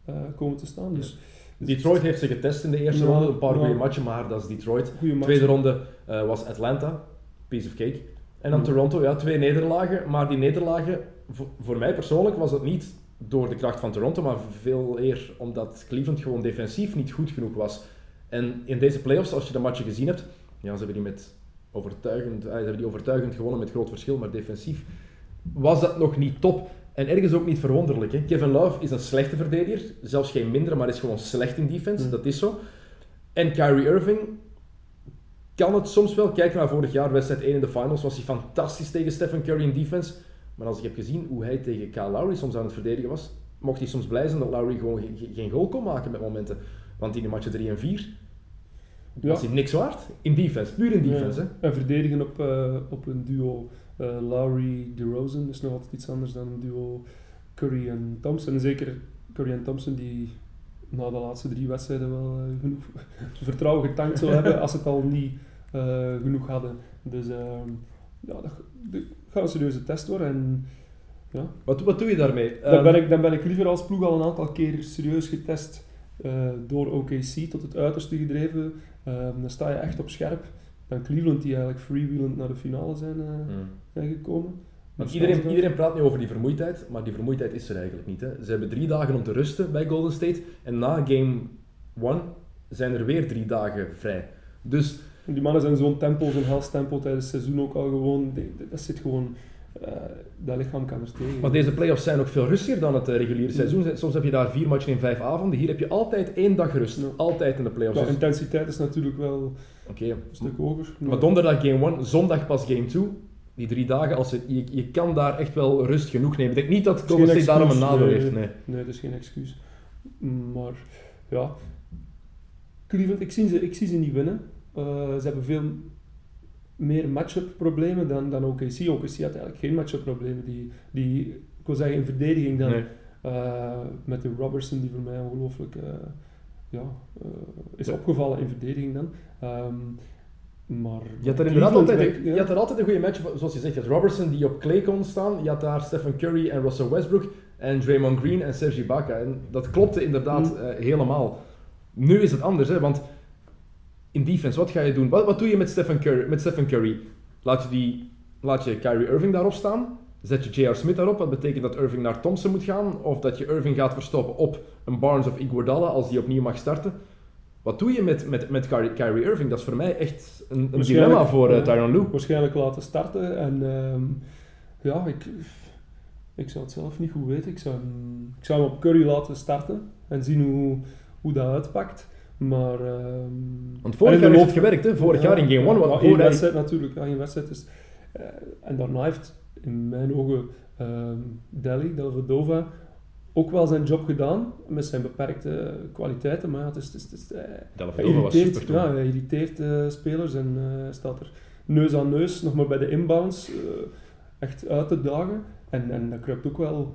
uh, komen te staan. Dus, dus Detroit heeft ze getest in de eerste ronde, een paar goede matchen, maar dat is Detroit. Tweede ronde uh, was Atlanta, piece of cake. En dan Toronto, ja, twee nederlagen. Maar die nederlagen, voor, voor mij persoonlijk, was het niet door de kracht van Toronto, maar veel eer omdat Cleveland gewoon defensief niet goed genoeg was. En in deze playoffs, als je de matchen gezien hebt, ja, ze hebben die met overtuigend, eh, ze hebben die overtuigend gewonnen met groot verschil, maar defensief was dat nog niet top. En ergens ook niet verwonderlijk. Hè? Kevin Love is een slechte verdediger, zelfs geen mindere, maar is gewoon slecht in defense, mm. dat is zo. En Kyrie Irving kan het soms wel. Kijk naar vorig jaar, wedstrijd 1 in de finals, was hij fantastisch tegen Stephen Curry in defense. Maar als ik heb gezien hoe hij tegen Kyle Lowry soms aan het verdedigen was, mocht hij soms blij zijn dat Lowry gewoon geen, goal kon maken met momenten. Want in de matchen 3 en 4 ja. was hij niks waard. In defense, puur in defense. Ja. En verdedigen op, uh, op een duo uh, Lowry-DeRozan is nog altijd iets anders dan een duo Curry en Thompson. En zeker Curry en Thompson die na de laatste drie wedstrijden wel uh, genoeg vertrouwen getankt zou hebben als ze het al niet uh, genoeg hadden. Dus uh, ja, dat, dat, gaat een serieuze test worden. En, ja. wat, wat doe je daarmee? Dan, ben ik, dan ben ik liever als ploeg al een aantal keer serieus getest uh, door OKC tot het uiterste gedreven. dan sta je echt op scherp. Dan Cleveland die eigenlijk freewheelend naar de finale zijn, mm. zijn gekomen. Want iedereen, iedereen praat nu over die vermoeidheid, maar die vermoeidheid is er eigenlijk niet. Hè. Ze hebben drie dagen om te rusten bij Golden State en na game 1 zijn er weer drie dagen vrij. Dus... Die mannen zijn zo'n tempo, zo'n hels tempo tijdens het seizoen ook al gewoon, dat zit gewoon eh, dat lichaam kan er tegen. Maar deze playoffs zijn ook veel rustiger dan het eh, reguliere seizoen. Soms heb je daar vier matchen in vijf avonden. Hier heb je altijd één dag rust. Altijd in de playoffs. de intensiteit is natuurlijk wel Oké. een stuk hoger. Maar donderdag game 1, zondag pas game 2. Die drie dagen, als je, je, je kan daar echt wel rust genoeg nemen. Ik denk niet dat State daarom een nadeel nee. heeft. Nee. Nee, dat is geen excuus. Maar ja, Cleveland, ik zie ze, ik zie ze niet winnen. Eh, ze hebben veel meer matchup problemen dan, dan OKC. OKC had eigenlijk geen matchup problemen. Die, die, ik wil zeggen in verdediging dan. Nee. Eh, met de Robertson die voor mij ongelooflijk eh, ja, is opgevallen in verdediging dan. Ehm, maar Je had er inderdaad altijd, een, ja. je had er altijd een goede match, zoals je zegt. Je had Robertson die op Clay kon staan. Je had daar Stephen Curry en Russell Westbrook. En Draymond Green en Serge Ibaka. En dat klopte inderdaad Mm. eh, helemaal. Nu is het anders, hè, want in defense, wat ga je doen? Wat, wat doe je met Stephen Curry? Met Stephen Curry? Laat, je die, laat je Kyrie Irving daarop staan? Zet je J.R. Smith daarop? Wat betekent dat Irving naar Thompson moet gaan? Of dat je Irving gaat verstoppen op een Barnes of Iguodala als die opnieuw mag starten? Wat doe je met, met, met Kyrie, Irving? Dat is voor mij echt een, een dilemma voor. Tyronn Lue. waarschijnlijk laten starten. En ehm, ja, ik, ik zou het zelf niet goed weten. Ik zou, hem- ik zou hem op Curry laten starten en zien hoe, hoe dat uitpakt. Maar, ehm, Want vorig jaar heeft het gewerkt, hè? Vorig Ja, jaar in game 1. ja, één hij- wedstrijd natuurlijk, ja, één wedstrijd is... eh, en daarna heeft in mijn ogen ehm Delhi, Delvedova, ook wel zijn job gedaan met zijn beperkte kwaliteiten. Maar ja, het is, het is, eh, hij irriteert, ja, hij irriteert spelers en eh, staat er neus aan neus, nog maar bij de inbounds, eh, echt uit te dagen. En, en dat kruipt ook wel,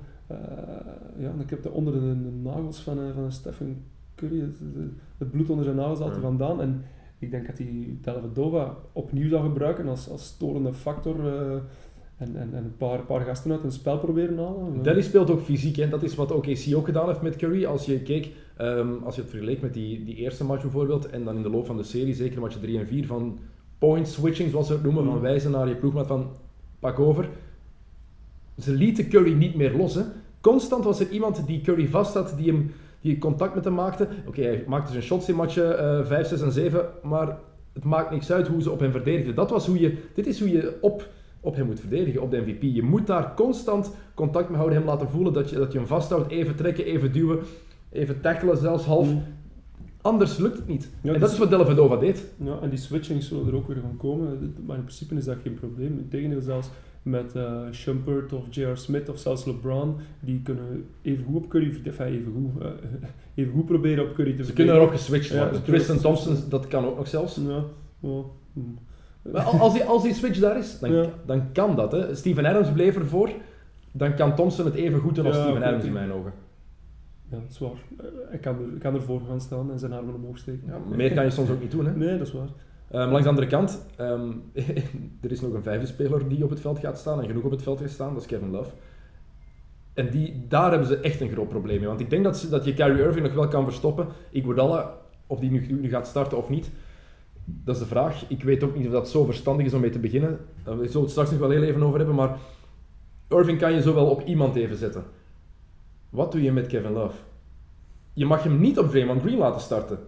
ja, dat kruipt onder de, de nagels van, van Stephen Curry, het, bloed onder zijn nagels altijd Ja. vandaan. En ik denk dat hij Delvedova opnieuw zou gebruiken als, als storende factor en, en, en een paar, paar gasten uit een spel proberen halen. Delhi speelt ook fysiek, hè. dat is wat OKC ook gedaan heeft met Curry. Als je keek, ehm, als je het vergeleek met die, die eerste match bijvoorbeeld, en dan in de loop van de serie, zeker match 3 en 4, van point switching, zoals ze het noemen, van Mm. wijzen naar je ploegmaat van pak over. Ze lieten Curry niet meer los. Hè. Constant was er iemand die Curry vast had, die, hem, die contact met hem maakte. Oké, hij maakte zijn shots in matchen eh 5, 6 en 7, maar het maakt niks uit hoe ze op hem verdedigden. Dat was hoe je, dit is hoe je op, op hem moet verdedigen, op de MVP. Je moet daar constant contact mee houden, hem laten voelen dat je, dat je hem vasthoudt, even trekken, even duwen, even tackelen zelfs half. Mm. Anders lukt het niet. Ja, en dat is wat Delvedova deed. Ja, en die switchings zullen er ook weer gaan komen. Maar in principe is dat geen probleem. Integendeel zelfs met Shumpert of J.R. Smith of zelfs LeBron, die kunnen even goed op Curry, enfin even goed, eh, even goed proberen op Curry te Ze kunnen erop geswitcht worden. Tristan Thompson, dat kan ook nog zelfs. Ja, ja. Als die, als die switch daar is, dan, Ja. dan kan dat. Hè. Steven Adams bleef ervoor. Dan kan Thompson het even goed doen als Ja, Steven Adams in mijn ogen. Ja, dat is waar. Eh, Hij kan, er, kan ervoor gaan staan en zijn armen omhoog steken. Ja, meer kan je soms ook niet doen. Hè. Nee, dat is waar. Ehm, langs de andere kant, ehm, er is nog een vijfde speler die op het veld gaat staan en genoeg op het veld gaat staan, dat is Kevin Love. En die, daar hebben ze echt een groot probleem mee. Want ik denk dat, ze, dat je Kyrie Irving nog wel kan verstoppen. Iguodala, of die nu, nu gaat starten of niet, dat is de vraag. Ik weet ook niet of dat zo verstandig is om mee te beginnen. Daar zullen we het straks nog wel heel even over hebben, maar Irving kan je zo wel op iemand even zetten. Wat doe je met Kevin Love? Je mag hem niet op Draymond Green laten starten.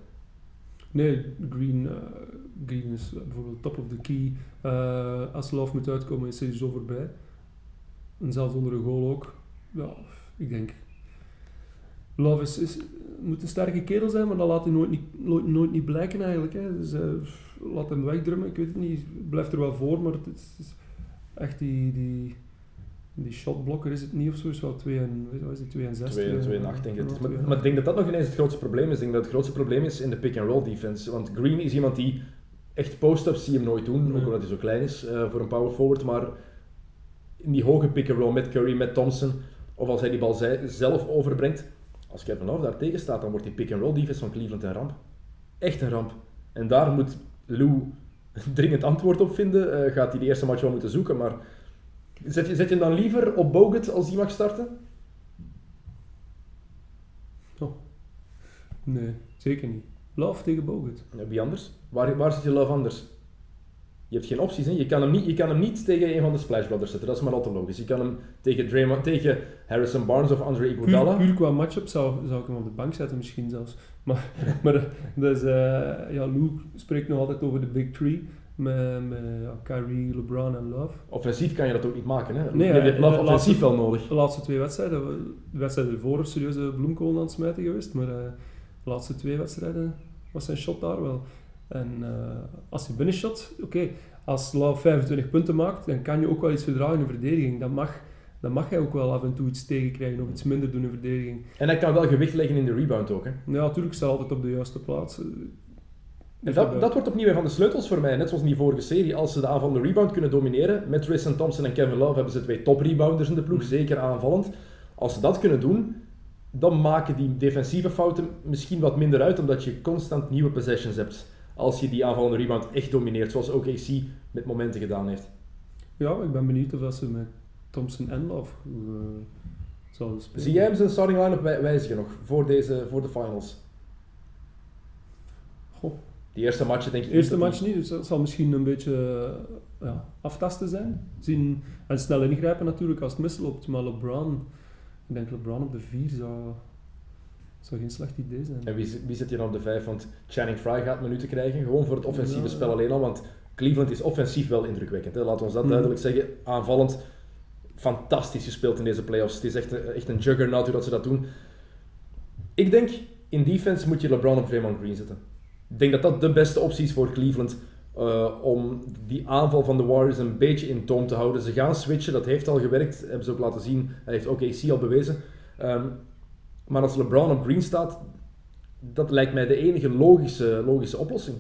Nee, Green, eh, Green is eh, bijvoorbeeld top of the key. Eh, als Love moet uitkomen is hij zo voorbij. En zelfs onder een goal ook. Ja, ik denk... Love is, moet een sterke kerel zijn, maar dat laat hij nooit niet, nooit, nooit niet blijken eigenlijk. Hè. Dus, eh, laat hem wegdrummen, ik weet het niet. Blijft er wel voor, maar het is, het is echt die... die die shotblokker is het niet of zo, is wel 2 en, wat is 2 en 6? 2 en 2 en 8 denk ik. Het. Maar, ik denk dat dat nog ineens het grootste probleem is. Ik denk dat het grootste probleem is in de pick-and-roll defense. Want Green is iemand die echt post-ups zie je hem nooit doen, Nee. ook omdat hij zo klein is eh, voor een power forward. Maar in die hoge pick-and-roll met Curry, met Thompson, of als hij die bal zelf overbrengt, als Kevin Love daar tegen staat, dan wordt die pick-and-roll defense van Cleveland een ramp. Echt een ramp. En daar moet Lou dringend antwoord op vinden. Eh, gaat hij de eerste match wel moeten zoeken, maar zet je, zet je hem dan liever op Bogut als die mag starten? Nee, zeker niet. Love tegen Bogut. Wie anders? Waar, waar zit je Love anders? Je hebt geen opties. Hè? Je, kan hem niet, je kan hem niet tegen een van de Splash Brothers zetten. Dat is maar al te logisch. Je kan hem tegen, Draymond, tegen Harrison Barnes of Andre Puur, Iguodala. puur qua matchup zou, zou ik hem op de bank zetten misschien zelfs. Maar, maar dus, eh, ja, Lou spreekt nog altijd over de Big Three. met, met ja, Kyrie, LeBron en Love. Offensief kan je dat ook niet maken. Hè? Nee, je hebt Love offensief laatste- wel nodig. De laatste twee wedstrijden, de wedstrijd ervoor serieuze bloemkool aan het smijten geweest, maar eh, de laatste twee wedstrijden was zijn shot daar wel. En eh, als hij binnenshot, oké, als Love 25 punten maakt, dan kan je ook wel iets verdragen in de verdediging. Dan mag, dan mag hij ook wel af en toe iets tegenkrijgen of iets minder doen in de verdediging. En hij kan wel gewicht leggen in de rebound ook. Hè? Ja, natuurlijk staat altijd op de juiste plaats. Eh, En dat, dat wordt opnieuw een van de sleutels voor mij, net zoals in die vorige serie. Als ze de aanvallende rebound kunnen domineren, met Tristan Thompson en Kevin Love hebben ze twee top-rebounders in de ploeg, zeker aanvallend. Als ze dat kunnen doen, dan maken die defensieve fouten misschien wat minder uit, omdat je constant nieuwe possessions hebt. Als je die aanvallende rebound echt domineert, zoals OKC met momenten gedaan heeft. Ja, ik ben benieuwd of ze met Thompson en Love eh, zouden spelen. Zie jij hem zijn starting line-up wij- wijzigen nog, voor, deze, voor de finals? Goh. Die eerste match denk ik De eerste niet match niet, dus dat zal misschien een beetje eh, ja, aftasten zijn. Zien, en snel ingrijpen natuurlijk als het misloopt. Maar LeBron, ik denk LeBron op de 4 zou, zou geen slecht idee zijn. En wie, wie zit hier dan op de vijf? Want Channing Frye gaat minuten krijgen, gewoon voor het offensieve Ja. spel alleen al. Want Cleveland is offensief wel indrukwekkend. Hè? Laten we ons dat Mhm. duidelijk zeggen. Aanvallend fantastisch gespeeld in deze playoffs. Het is echt, een- echt een juggernaut hoe dat ze dat doen. Ik denk, in defense moet je LeBron op Draymond Green zetten. Ik denk dat dat de beste optie is voor Cleveland. eh, om die aanval van de Warriors een beetje in toom te houden. Ze gaan switchen, dat heeft al gewerkt. hebben ze ook laten zien. Hij heeft ook AC al bewezen. Ehm, maar als LeBron op Green staat, dat lijkt mij de enige logische, logische oplossing.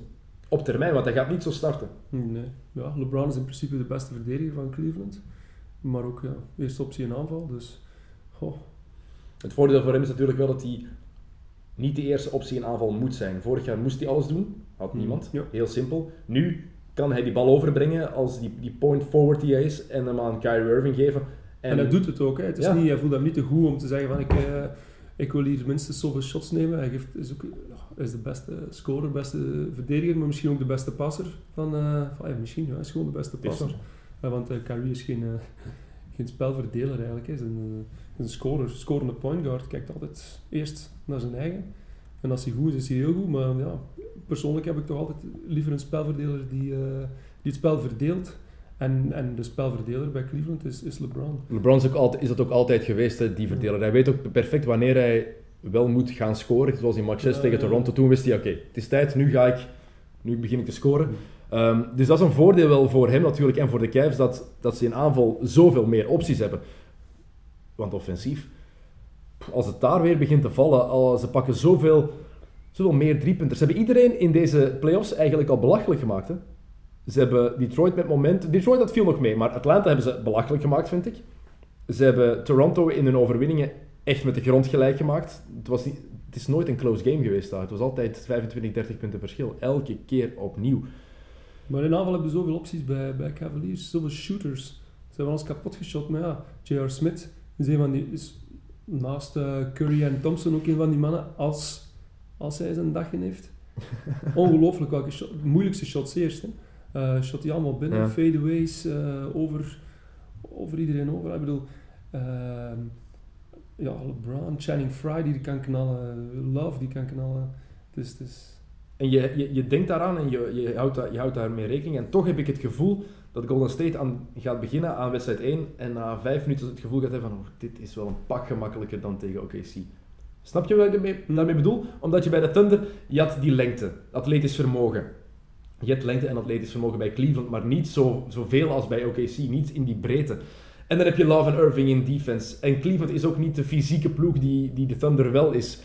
Op termijn, want hij gaat niet zo starten. Nee. Ja, LeBron is in principe de beste verdediger van Cleveland. Maar ook ja, eerste optie in aanval. Dus goh, Het voordeel voor hem is natuurlijk wel dat hij niet de eerste optie in aanval moet zijn. Vorig jaar moest hij alles doen, had Mhm. niemand. Ja. Heel simpel. Nu kan hij die bal overbrengen als die, die point forward die hij is en hem aan Kyrie Irving geven. En, hij doet het ook. Hè. Het is Ja. niet, hij voelt hem niet te goed om te zeggen van ik, eh, ik wil hier minstens zoveel shots nemen. Hij geeft, is, ook, is de beste scorer, beste verdediger, maar misschien ook de beste passer. Van, eh, van, ja, misschien, ja, hij is gewoon de beste passer. Ja, want eh Kyrie is geen, eh, geen spelverdeler eigenlijk. Hij is een, eh, een scorer, scorende point guard. Kijkt altijd eerst naar zijn eigen. En als hij goed is, is hij heel goed. Maar ja, persoonlijk heb ik toch altijd liever een spelverdeler die, eh, die het spel verdeelt. En, en de spelverdeler bij Cleveland is, is LeBron. LeBron is, ook altijd, is dat ook altijd geweest, hè, die verdeler. Hij weet ook perfect wanneer hij wel moet gaan scoren. Zoals in match 6 Ja, tegen. Toronto. Toen wist hij, oké, het is tijd, nu ga ik, nu begin ik te scoren. Ehm, dus dat is een voordeel wel voor hem natuurlijk en voor de Cavs, dat, dat ze in aanval zoveel meer opties hebben. Want offensief, als het daar weer begint te vallen, al, ze pakken zoveel, zoveel meer driepunters. Ze hebben iedereen in deze playoffs eigenlijk al belachelijk gemaakt. Hè? Ze hebben Detroit met momenten... Detroit dat viel nog mee, maar Atlanta hebben ze belachelijk gemaakt, vind ik. Ze hebben Toronto in hun overwinningen echt met de grond gelijk gemaakt. Het, was niet, het is nooit een close game geweest daar. Het was altijd 25, 30 punten verschil. Elke keer opnieuw. Maar in aanval hebben ze zoveel opties bij, bij Cavaliers, zoveel shooters. Ze hebben alles kapot geschot. Maar ja, J.R. Smith is een van die, is naast eh, Curry en Thompson ook een van die mannen, als, als hij zijn dagje heeft. Ongelooflijk welke shot, moeilijkste shots eerst. Hè. Eh, shot die allemaal binnen, Ja. fadeaways, eh, over, over iedereen over. Ik bedoel, ehm, ja, LeBron, Channing Frye die kan knallen, Love die kan knallen. Dus is... En je, je, je denkt daaraan en je, je, houdt daar, je houdt daarmee rekening. En toch heb ik het gevoel dat Golden State aan, gaat beginnen aan wedstrijd 1. En na vijf minuten het gevoel gaat hebben van... Oh, dit is wel een pak gemakkelijker dan tegen OKC. Snap je wat ik daarmee, daarmee bedoel? Omdat je bij de Thunder... Je had die lengte, atletisch vermogen. Je hebt lengte en atletisch vermogen bij Cleveland, maar niet zo, zoveel als bij OKC. Niet in die breedte. En dan heb je Love en Irving in defense. En Cleveland is ook niet de fysieke ploeg die, die de Thunder wel is.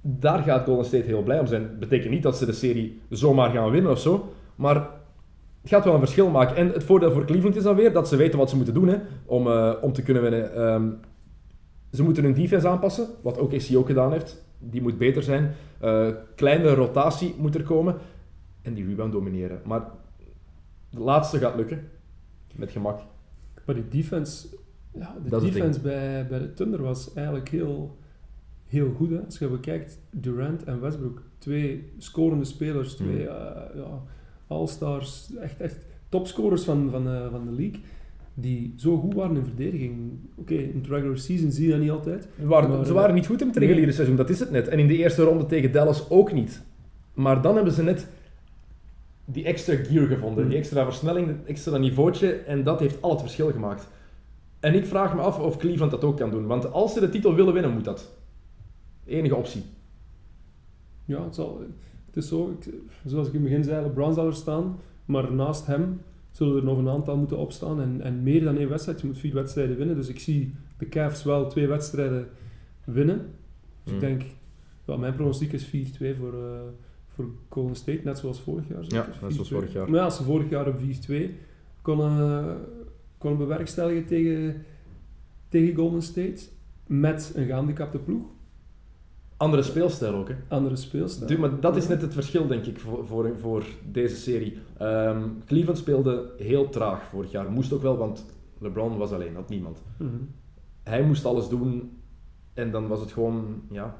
Daar gaat Golden State heel blij om zijn. betekent niet dat ze de serie zomaar gaan winnen of zo. Maar het gaat wel een verschil maken. En het voordeel voor Cleveland is dan weer dat ze weten wat ze moeten doen hè, om, eh, om te kunnen winnen. Ehm, ze moeten hun defense aanpassen, wat OKC ook gedaan heeft. Die moet beter zijn. Eh, kleine rotatie moet er komen. En die rebound domineren. Maar de laatste gaat lukken. Met gemak. Maar die defense, ja, de Dat defense bij, bij de Thunder was eigenlijk heel, heel goed. Hè? Als je bekijkt, Durant en Westbrook, twee scorende spelers, twee Mhm. eh, ja, all-stars, echt, echt topscorers van, van, eh, van de league, die zo goed waren in verdediging. Oké, in de regular season zie je dat niet altijd. Ze waren, Maar, ze eh, waren niet goed in het reguliere nee. seizoen, dat is het net. En in de eerste ronde tegen Dallas ook niet. Maar dan hebben ze net die extra gear gevonden, die extra versnelling, dat extra niveautje. En dat heeft al het verschil gemaakt. En ik vraag me af of Cleveland dat ook kan doen. Want als ze de titel willen winnen, moet dat. Enige optie. Ja, het, zal, het is zo, ik- zoals ik in het begin zei, LeBron zal er staan, maar naast hem zullen er nog een aantal moeten opstaan en, en meer dan één wedstrijd. Je moet vier wedstrijden winnen, dus ik zie de Cavs wel twee wedstrijden winnen. Dus Mm. ik denk, ja, mijn pronostiek is 4-2 voor, eh, voor Golden State, net zoals vorig jaar. zeker? Ja, net zoals 4-2. vorig jaar. Maar ja, als ze vorig jaar een 4-2 konden, konden bewerkstelligen tegen, tegen Golden State, met een gehandicapte ploeg, Andere speelstijl ook, hè. andere speelstijl. Du- maar dat is net het verschil, denk ik, voor, voor, voor deze serie. Ehm, Cleveland speelde heel traag vorig jaar. Moest ook wel, want LeBron was alleen, had niemand. Mhm. Hij moest alles doen en dan was het gewoon, ja,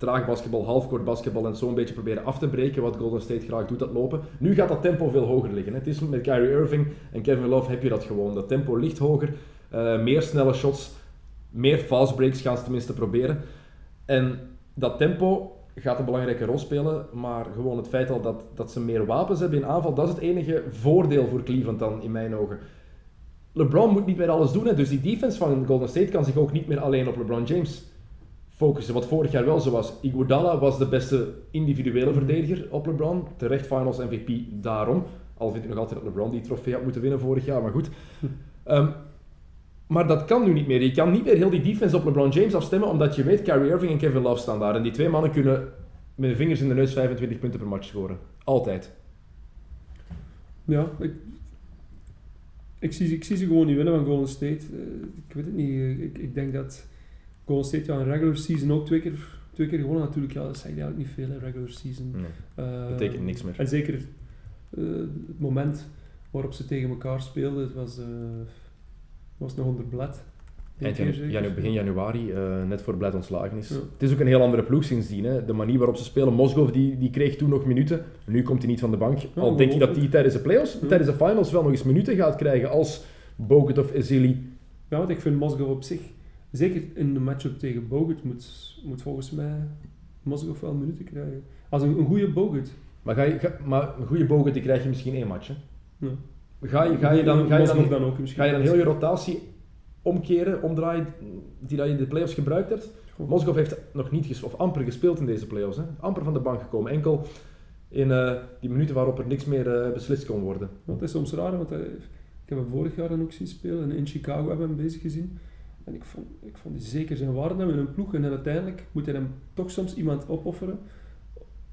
traag basketbal, halfcourt basketbal en zo een beetje proberen af te breken, wat Golden State graag doet, dat lopen. Nu gaat dat tempo veel hoger liggen. Het is met Kyrie Irving en Kevin Love heb je dat gewoon. Dat tempo ligt hoger, eh, meer snelle shots, meer fast breaks gaan ze tenminste proberen. En dat tempo gaat een belangrijke rol spelen, maar gewoon het feit al dat, dat ze meer wapens hebben in aanval, dat is het enige voordeel voor Cleveland dan, in mijn ogen. LeBron moet niet meer alles doen, hè, dus die defense van Golden State kan zich ook niet meer alleen op LeBron James focussen, wat vorig jaar wel zo was. Iguodala was de beste individuele verdediger op LeBron, terecht Finals MVP daarom. Al vind ik nog altijd dat LeBron die trofee had moeten winnen vorig jaar, maar goed. Ehm, maar dat kan nu niet meer. Je kan niet meer heel die defense op LeBron James afstemmen, omdat je weet, Kyrie Irving en Kevin Love staan daar. En die twee mannen kunnen met hun vingers in de neus 25 punten per match scoren. Altijd. Ja, ik, ik, zie, ze- ik zie ze gewoon niet winnen van Golden State. Eh, ik weet het niet. Ik, ik denk dat Golden State ja, in regular season ook twee keer, twee keer gewonnen. Natuurlijk, ja, dat zegt eigenlijk niet veel in regular season. Eh, betekent niks meer. En zeker eh, het moment waarop ze tegen elkaar speelden, het was, eh, was nog onder blad. Eind janu- begin januari, eh, net voor Blad ontslagen is. Ja. Het is ook een heel andere ploeg sindsdien. Hè. De manier waarop ze spelen. Mosgov die, die kreeg toen nog minuten. Nu komt hij niet van de bank. Al denk je dat hij tijdens de playoffs, Ja. tijdens de finals wel nog eens minuten gaat krijgen als Bogut of Ezeli. Ja, want ik vind Mosgov op zich, zeker in de matchup tegen Bogut, moet, moet volgens mij Mosgov wel minuten krijgen. Als een, een goede Bogut. Maar, ga je, ga- maar een goede Bogut die krijg je misschien één match. Hè. Ja. Ga, je, ga, je dan, ga, je dan, ook misschien. ga je dan heel je rotatie omkeren, omdraaien, die dat je in de playoffs gebruikt hebt? Goed. Mosgov heeft nog niet of amper gespeeld in deze playoffs. Hè. Amper van de bank gekomen. Enkel in eh, die minuten waarop er niks meer eh, beslist kon worden. Het is soms raar, want hij, ik heb hem vorig jaar dan ook zien spelen en in Chicago hebben we hem bezig gezien. En ik vond, ik vond die zeker zijn waarde hebben in een ploeg. En dan uiteindelijk moet hij hem toch soms iemand opofferen,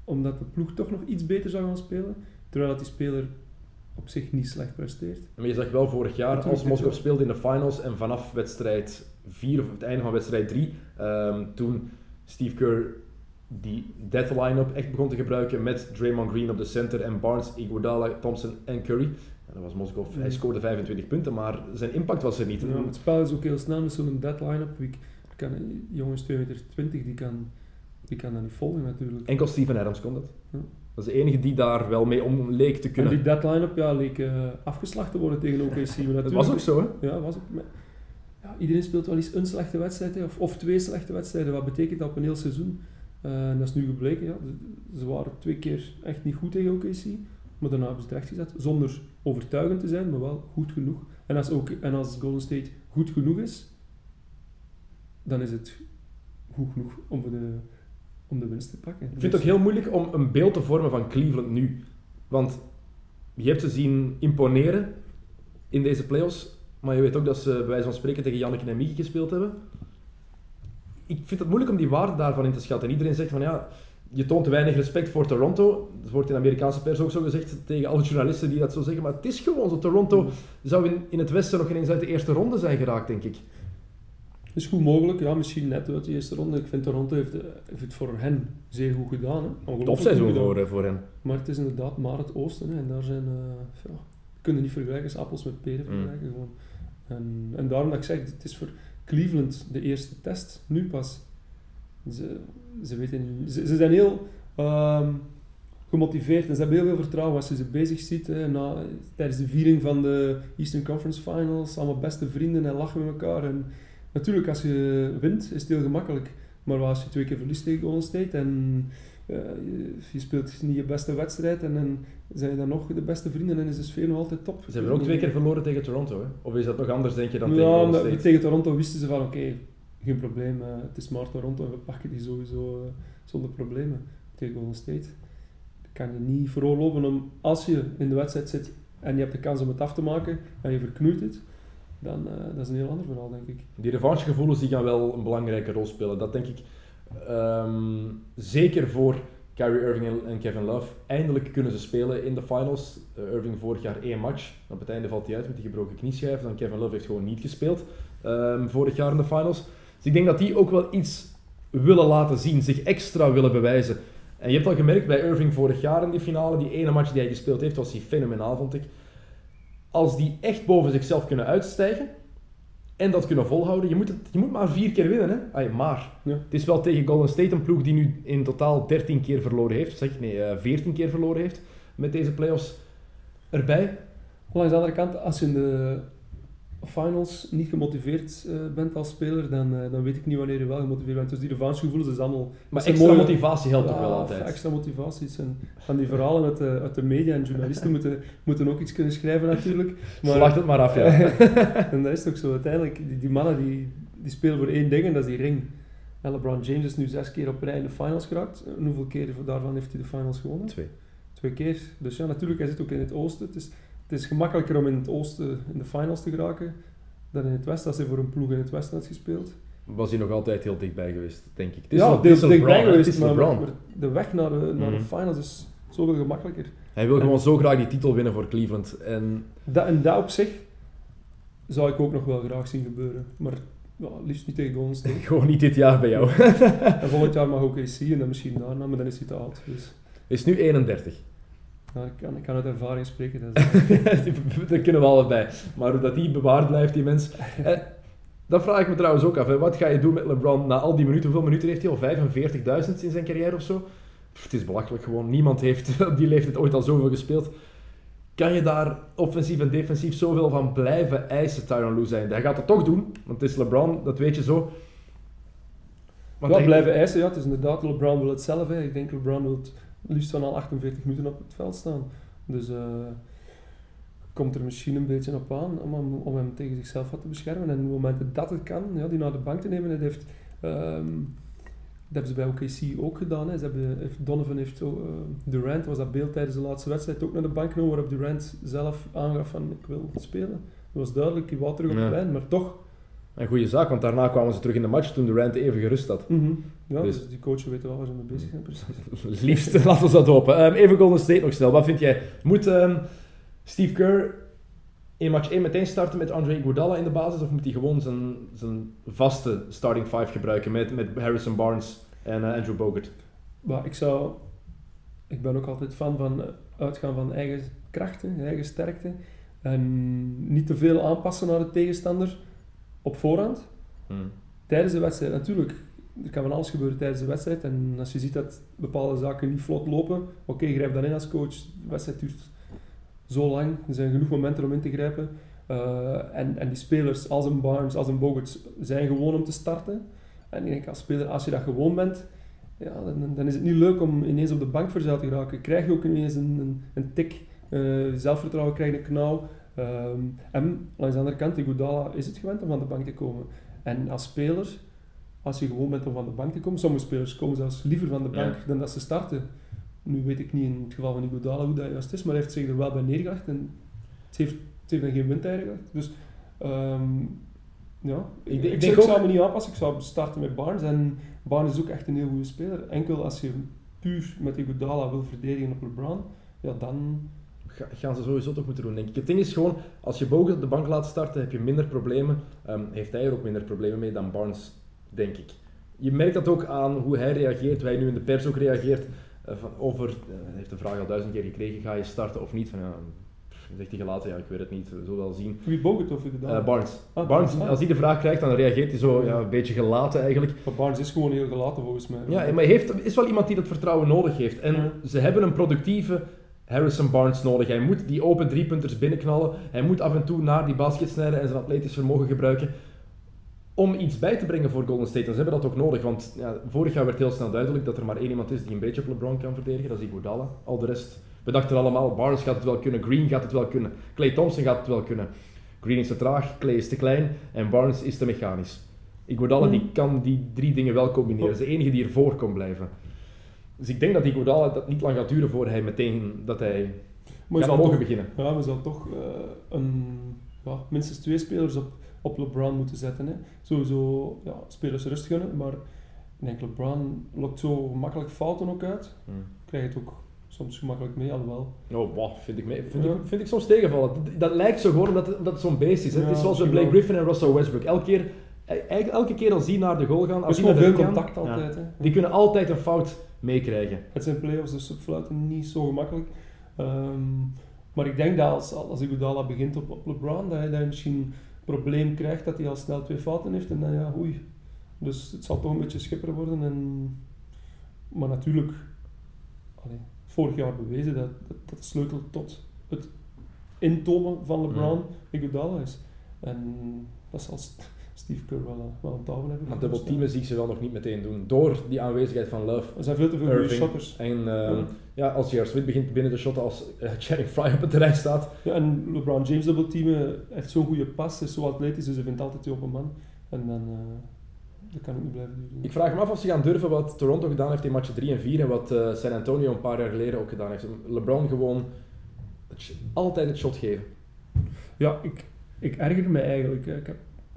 omdat de ploeg toch nog iets beter zou gaan spelen. Terwijl dat die speler op zich niet slecht presteert. Maar je zag wel vorig jaar, als Moskou speelde in de finals en vanaf wedstrijd 4 of het einde van wedstrijd 3, toen Steve Kerr die death line-up echt begon te gebruiken met Draymond Green op de center en Barnes, Iguodala, Thompson en Curry. Dat was Moskou. Hij scoorde 25 punten, maar zijn impact was er niet. Ja, het spel is ook heel snel met zo'n deadline-up. Wie kan, jongens 2,20 meter, die kan, die kan dat niet volgen natuurlijk. Enkel Steven Adams kon dat. Ja. Dat is de enige die daar wel mee om leek te En kunnen. die deadline-up ja, leek eh, afgeslacht te worden tegen OKC. Dat was ook zo, hè? Ja, was ook. maar- Ja, iedereen speelt wel eens een slechte wedstrijd, hè, of, of twee slechte wedstrijden. Wat betekent dat op een heel seizoen? Eh, en dat is nu gebleken. Ja. Ze- Ze waren twee keer echt niet goed tegen OKC, maar daarna hebben het gezet. Zonder overtuigend te zijn, maar wel goed genoeg. En als, ook, en als Golden State goed genoeg is, dan is het goed genoeg om de, om de winst te pakken. Ik vind het ook heel moeilijk om een beeld te vormen van Cleveland nu. Want je hebt ze zien imponeren in deze playoffs. Maar je weet ook dat ze bij wijze van spreken tegen Janneke en Mieke gespeeld hebben. Ik vind het moeilijk om die waarde daarvan in te schatten. En iedereen zegt van ja, je toont te weinig respect voor Toronto. Dat wordt in de Amerikaanse pers ook zo gezegd tegen alle journalisten die dat zo zeggen. Maar het is gewoon zo. Toronto zou in, in het Westen nog ineens uit de eerste ronde zijn geraakt, denk ik. is goed mogelijk, ja, misschien net uit de eerste ronde. Ik vind Toronto heeft, heeft het voor hen zeer goed gedaan. Hè. Topseizoen voor, eh, voor hen. Maar het is inderdaad maar het oosten. Hè, en daar zijn... eh ja, kunnen niet vergelijken appels met peren Mm. vergelijken. Gewoon. En, en daarom dat ik zeg, het is voor Cleveland de eerste test. Nu pas. Ze, ze, weten, ze, ze zijn heel ehm, gemotiveerd en ze hebben heel veel vertrouwen als je ze bezig ziet. Hè, na, tijdens de viering van de Eastern Conference Finals. Allemaal beste vrienden en lachen met elkaar. En natuurlijk, als je wint, is het heel gemakkelijk. Maar als je twee keer verliest tegen Golden State en eh, je, je speelt niet je beste wedstrijd en dan zijn je dan nog de beste vrienden en is de sfeer nog altijd top. Ze hebben ook twee keer verloren tegen Toronto, hè? Of is dat nog anders, denk je, dan tegen Ja, Golden maar State? tegen Toronto wisten ze van oké, geen probleem, eh, het is maar Toronto en we pakken die sowieso eh, zonder problemen tegen Golden State. Dat kan je niet veroorloven om, als je in de wedstrijd zit en je hebt de kans om het af te maken en je verknoeit het, dan uh, dat is een heel ander verhaal, denk ik. Die revanchegevoelens die gaan wel een belangrijke rol spelen. Dat denk ik ehm, zeker voor Kyrie Irving en, Kevin Love. Eindelijk kunnen ze spelen in de finals. Irving vorig jaar één match. Op het einde valt hij uit met die gebroken knieschijf. Dan Kevin Love heeft gewoon niet gespeeld um, vorig jaar in de finals. Dus ik denk dat die ook wel iets willen laten zien, zich extra willen bewijzen. En je hebt al gemerkt bij Irving vorig jaar in die finale, die ene match die hij gespeeld heeft, was hij fenomenaal, vond ik. Als die echt boven zichzelf kunnen uitstijgen en dat kunnen volhouden, je moet, het, je moet maar vier keer winnen. Hè? Ay, maar. Ja. Het is wel tegen Golden State een ploeg die nu in totaal 13 keer verloren heeft. Zeg nee, uh, 14 keer verloren heeft met deze playoffs erbij. Langs de andere kant, als je in de finals niet gemotiveerd uh, bent als speler, dan, uh, dan weet ik niet wanneer je wel gemotiveerd bent. Dus die revanchegevoelens is allemaal... Maar extra mooie... motivatie helpt ja, toch wel altijd? extra motivaties. En van die verhalen uit de, uit de media en journalisten moeten, moeten ook iets kunnen schrijven natuurlijk. Maar, Slacht het maar af, ja. en dat is toch zo. Uiteindelijk, die, die mannen die, die spelen voor één ding en dat is die ring. En LeBron James is nu zes keer op rij in de finals geraakt. En hoeveel keer daarvan heeft hij de finals gewonnen? Twee. Twee keer. Dus ja, natuurlijk, hij zit ook in het oosten. Het is, het is gemakkelijker om in het oosten in de finals te geraken dan in het westen. Als hij voor een ploeg in het westen had gespeeld. Was hij nog altijd heel dichtbij geweest, denk ik. Het is ja, is dichtbij geweest, is maar, de weg naar de, naar Mhm. de finals is zoveel gemakkelijker. Hij wil gewoon zo graag die titel winnen voor Cleveland. En Dat, en dat op zich zou ik ook nog wel graag zien gebeuren. Maar ja, liefst niet tegen State. gewoon niet dit jaar bij jou. en volgend jaar mag ook AC en dan misschien daarna, maar dan is hij te oud. Dus is nu 31. Ja, ik, kan, ik kan uit ervaring spreken. Dat is, Daar kunnen we allebei. Maar hoe dat die bewaard blijft, die mens. Eh, dat vraag ik me trouwens ook af. Hè. Wat ga je doen met LeBron na al die minuten? Hoeveel minuten heeft hij al? 45.000 in zijn carrière of zo? Pff, het is belachelijk gewoon. Niemand heeft op die leeftijd ooit al zoveel gespeeld. Kan je daar offensief en defensief zoveel van blijven eisen, Tyron Lue zijn? Hij gaat het toch doen, want het is LeBron, dat weet je zo. Want ja, blijven eisen, ja, het is inderdaad, LeBron wil het zelf. Hè. Ik denk LeBron wil het liefst van al 48 minuten op het veld staan. Dus uh, komt er misschien een beetje op aan om hem, om hem tegen zichzelf wat te beschermen. En op het moment dat het kan, ja, die naar de bank te nemen. Het heeft, um, dat hebben ze bij OKC ook gedaan. Hè. Ze hebben, Donovan heeft, uh, Durant, was dat beeld tijdens de laatste wedstrijd, ook naar de bank genomen, waarop Durant zelf aangaf van ik wil spelen. Dat was duidelijk, hij wou terug op Ja. de lijn, maar toch. Een goede zaak, want daarna kwamen ze terug in de match toen Durant even gerust had. Mm -hmm. Ja, Dus- dus, die coachen weten wel waar ze mee bezig zijn, precies. Liefst, laten we dat hopen. Um, even Golden State nog snel. Wat vind jij? Moet um, Steve Kerr in match 1 meteen starten met Andre Iguodala in de basis? Of moet hij gewoon zijn, zijn vaste starting five gebruiken met, met Harrison Barnes en uh, Andrew Bogut? Maar ik zou... Ik ben ook altijd fan van uh, uitgaan van eigen krachten, eigen sterkte. En niet te veel aanpassen naar de tegenstander op voorhand. Hmm. Tijdens de wedstrijd, natuurlijk. Er kan van alles gebeuren tijdens de wedstrijd. En als je ziet dat bepaalde zaken niet vlot lopen, oké, okay, grijp dan in als coach. De wedstrijd duurt zo lang. Er zijn genoeg momenten om in te grijpen. Uh, en, en die spelers, als een Barnes, als een Bogut, zijn gewoon om te starten. En ik denk, als speler, als je dat gewoon bent, ja, dan, dan is het niet leuk om ineens op de bank verzeild te geraken. Krijg je ook ineens een, een, een tik, uh, zelfvertrouwen krijg je een knauw. Um, en langs de andere kant, Iguodala is het gewend om van de bank te komen. En als speler, als je gewoon bent om van de bank te komen, sommige spelers komen zelfs liever van de bank ja. dan dat ze starten. Nu weet ik niet in het geval van Iguodala hoe dat juist is, maar hij heeft zich er wel bij neergelegd en het heeft, het heeft dan geen wind eigenlijk. Dus um, ja, ik, ik, ik, denk ik zou me niet aanpassen. Ik zou starten met Barnes en Barnes is ook echt een heel goede speler. Enkel als je puur met Iguodala wil verdedigen op LeBron, ja dan gaan ze sowieso toch moeten doen, denk ik. Het ding is gewoon, als je Bogut op de bank laat starten, heb je minder problemen. Um, heeft hij er ook minder problemen mee dan Barnes, denk ik. Je merkt dat ook aan hoe hij reageert, hoe hij nu in de pers ook reageert. Uh, van over, uh, hij heeft de vraag al duizend keer gekregen, ga je starten of niet? Van, ja, pff, zegt hij gelaten, ja, ik weet het niet, we zullen wel zien. Wie Bogut of Iguodala? Uh, Barnes. Ah, Barnes, ah. als hij de vraag krijgt, dan reageert hij zo ja, een beetje gelaten eigenlijk. Maar Barnes is gewoon heel gelaten volgens mij. Ja, maar hij heeft, is wel iemand die dat vertrouwen nodig heeft. En Ja. ze hebben een productieve Harrison Barnes nodig. Hij moet die open driepunters binnenknallen. Hij moet af en toe naar die basket snijden en zijn atletisch vermogen gebruiken. om iets bij te brengen voor Golden State. En ze hebben dat ook nodig, want ja, vorig jaar werd heel snel duidelijk dat er maar één iemand is die een beetje op LeBron kan verdedigen. Dat is Iguodala. Al de rest, we dachten allemaal, Barnes gaat het wel kunnen, Green gaat het wel kunnen, Clay Thompson gaat het wel kunnen. Green is te traag, Clay is te klein en Barnes is te mechanisch. Iguodala Hmm. die kan die drie dingen wel combineren. Dat is de enige die ervoor kon blijven. Dus ik denk dat Iguodala dat niet lang gaat duren voor hij meteen dat hij Maar gaat mogen toch, beginnen. ja, we zouden toch eh, een, ja, minstens twee spelers op, op LeBron moeten zetten. Hè. Sowieso ja, spelers rust gunnen, maar ik denk LeBron lokt zo gemakkelijk fouten ook uit. Hmm. Krijg je het ook soms gemakkelijk mee, alhoewel. Oh, wow, vind ik, mee, vind, Ja. ik, vind ik soms tegenvallen. Dat, dat lijkt zo gewoon omdat het, omdat het zo'n beest is. Hè. het is zoals bij Blake. Griffin en Russell Westbrook. Elke keer, eigenlijk elke keer als die naar de goal gaan, als is die naar de veel gaan, contact ja, altijd. Hè. die kunnen altijd een fout meekrijgen. Het zijn play-offs, dus het fluiten niet zo gemakkelijk. Ehm, maar ik denk dat als, als Iguodala begint op, op LeBron, dat hij, dat hij misschien een probleem krijgt dat hij al snel twee fouten heeft. En dan ja, oei. Dus het zal toch een beetje schipper worden. En, maar natuurlijk, allee, vorig jaar bewezen dat, dat, dat de sleutel tot het intomen van LeBron Iguodala is. En dat zal St- Steve Kerr wel, eh, wel aan tafel hebben. Maar dubbel teamen zie ik ze wel nog niet meteen doen. Door die aanwezigheid van Love. Er zijn veel te veel goede Irving. shotters. En ehm, Ja. ja, als J.R. Smith begint binnen te shotten, als uh, Channing Frye op het terrein staat. Ja, en LeBron James dubbelteamen heeft zo'n goede pas, is zo atletisch, dus hij vindt altijd die open man. En dan eh, dat kan ook niet blijven duren. Ik vraag me af of ze gaan durven wat Toronto gedaan heeft in matchen 3 en 4 en wat eh, San Antonio een paar jaar geleden ook gedaan heeft. LeBron gewoon het altijd het shot geven. Ja, ik, ik erger me eigenlijk. Ik heb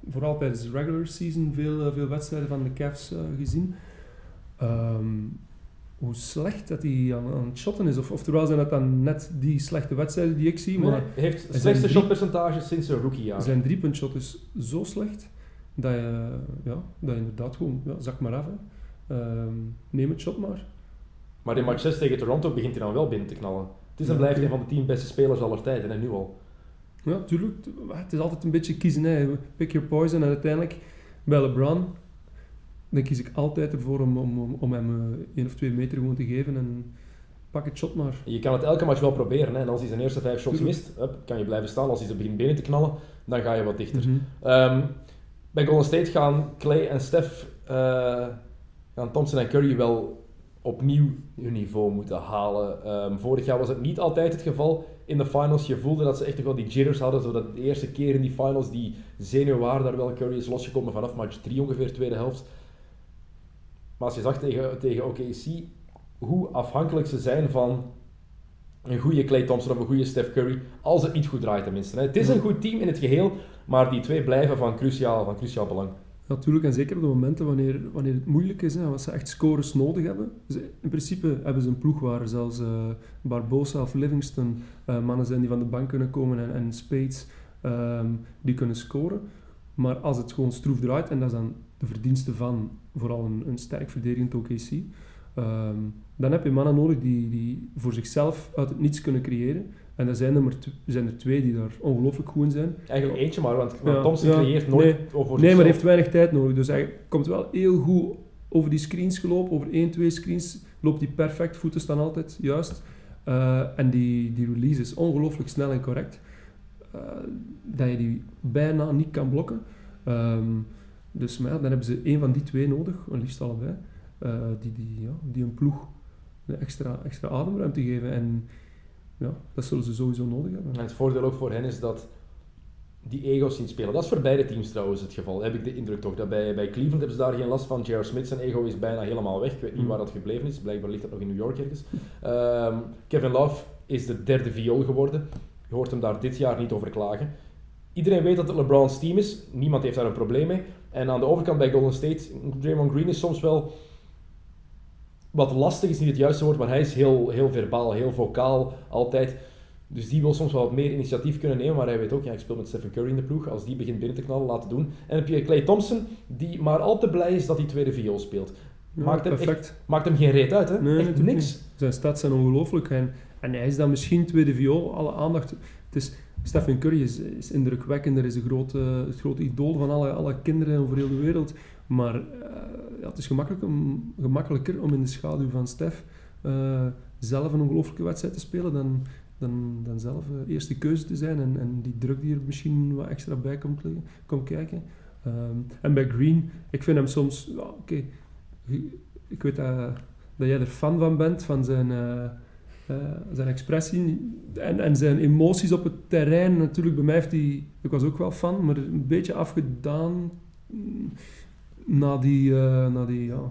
vooral tijdens de regular season veel, eh, veel wedstrijden van de Cavs eh, gezien. Ehm, hoe slecht dat hij aan, aan het shotten is. Of, oftewel zijn dat dan net die slechte wedstrijden die ik zie, maar hij heeft het slechtste shotpercentage sinds zijn rookiejaar. zijn driepuntshot is zo slecht dat je, ja, dat je inderdaad gewoon, ja, zak maar af. Ehm, neem het shot maar. Maar in match 6 tegen Toronto begint hij dan wel binnen te knallen. Het is en Ja, blijft een van de 10 beste spelers aller tijden, en nu al. Ja, tuurlijk. Het is altijd een beetje kiezen. Hè. Pick your poison. En uiteindelijk, bij LeBron, dan kies ik altijd ervoor om, om, om, hem eh, één of twee meter gewoon te geven. En pak het shot maar. Je kan het elke match wel proberen. Hè. En als hij zijn eerste vijf shots Tuurlijk. mist, hup, kan je blijven staan. Als hij ze begint binnen te knallen, dan ga je wat dichter. Ehm, bij Golden State gaan Clay en Steph, eh, gaan Thompson en Curry wel opnieuw hun niveau moeten halen. Ehm, vorig jaar was het niet altijd het geval in de finals. Je voelde dat ze echt wel die jitters hadden, zodat de eerste keer in die finals die zenuwen waren daar wel. Curry is losgekomen vanaf match 3 ongeveer, tweede helft. Maar als je zag tegen, tegen OKC hoe afhankelijk ze zijn van een goede Clay Thompson of een goede Steph Curry, als het niet goed draait tenminste. Het is een goed team in het geheel, maar die twee blijven van cruciaal, van cruciaal belang. Natuurlijk, en zeker op de momenten wanneer, wanneer het moeilijk is, hè, als ze echt scores nodig hebben. Ze- in principe hebben ze een ploeg waar zelfs eh, Barbosa of Livingston eh, mannen zijn die van de bank kunnen komen en, en Spades ehm, die kunnen scoren. Maar als het gewoon stroef draait, en dat is dan de verdienste van vooral een, een sterk verdedigend OKC, ehm, dan heb je mannen nodig die, die voor zichzelf uit het niets kunnen creëren. En er zijn er, maar zijn er twee die daar ongelooflijk goed in zijn. Eigenlijk eentje maar, want, Ja, Thompson ja, creëert nooit nee. over Nee, maar heeft weinig tijd nodig. Dus hij komt wel heel goed over die screens gelopen. Over één, twee screens loopt hij perfect. Voeten staan altijd juist. Eh, en die, die release is ongelooflijk snel en correct. Eh, dat je die bijna niet kan blokken. Ehm, dus maar ja, dan hebben ze één van die twee nodig, en liefst allebei, eh, die, die, ja, die een ploeg een extra, extra ademruimte geven. En ja, dat zullen ze sowieso nodig hebben. En het voordeel ook voor hen is dat die ego's zien spelen. Dat is voor beide teams trouwens het geval, heb ik de indruk toch. Dat bij, bij Cleveland hebben ze daar geen last van. J.R. Smith zijn ego is bijna helemaal weg. Ik weet niet Mm. waar dat gebleven is. Blijkbaar ligt dat nog in New York ergens. Ehm, Kevin Love is de derde viool geworden. Je hoort hem daar dit jaar niet over klagen. Iedereen weet dat het LeBron's team is. Niemand heeft daar een probleem mee. En aan de overkant bij Golden State, Draymond Green is soms wel wat lastig, is niet het juiste woord, maar hij is heel, heel verbaal, heel vocaal, altijd. Dus die wil soms wel wat meer initiatief kunnen nemen, maar hij weet ook, ja, ik speel met Stephen Curry in de ploeg. Als die begint binnen te knallen, laten doen. En dan heb je Clay Thompson, die maar al te blij is dat hij tweede viool speelt. Ja, Maakt hem perfect. Maakt hem geen reet uit, hè? Nee, Echt niks. Zijn stats zijn ongelooflijk. En, en hij is dan misschien tweede viool, alle aandacht. Het is, Stephen Curry is, is indrukwekkender, is een grote, het grote idool van alle, alle kinderen over heel de wereld. Maar eh, ja, het is om, gemakkelijker om in de schaduw van Steph eh, zelf een ongelooflijke wedstrijd te spelen dan, dan, dan zelf eh, eerste keuze te zijn. En, en die druk die er misschien wat extra bij komt, komt kijken. Ehm, en bij Green, ik vind hem soms, oké, ik weet dat, dat jij er fan van bent, van zijn, zijn expressie en, en zijn emoties op het terrein. Natuurlijk, bij mij heeft hij, ik was ook wel fan, maar een beetje afgedaan mm, na die, eh, na die, ja,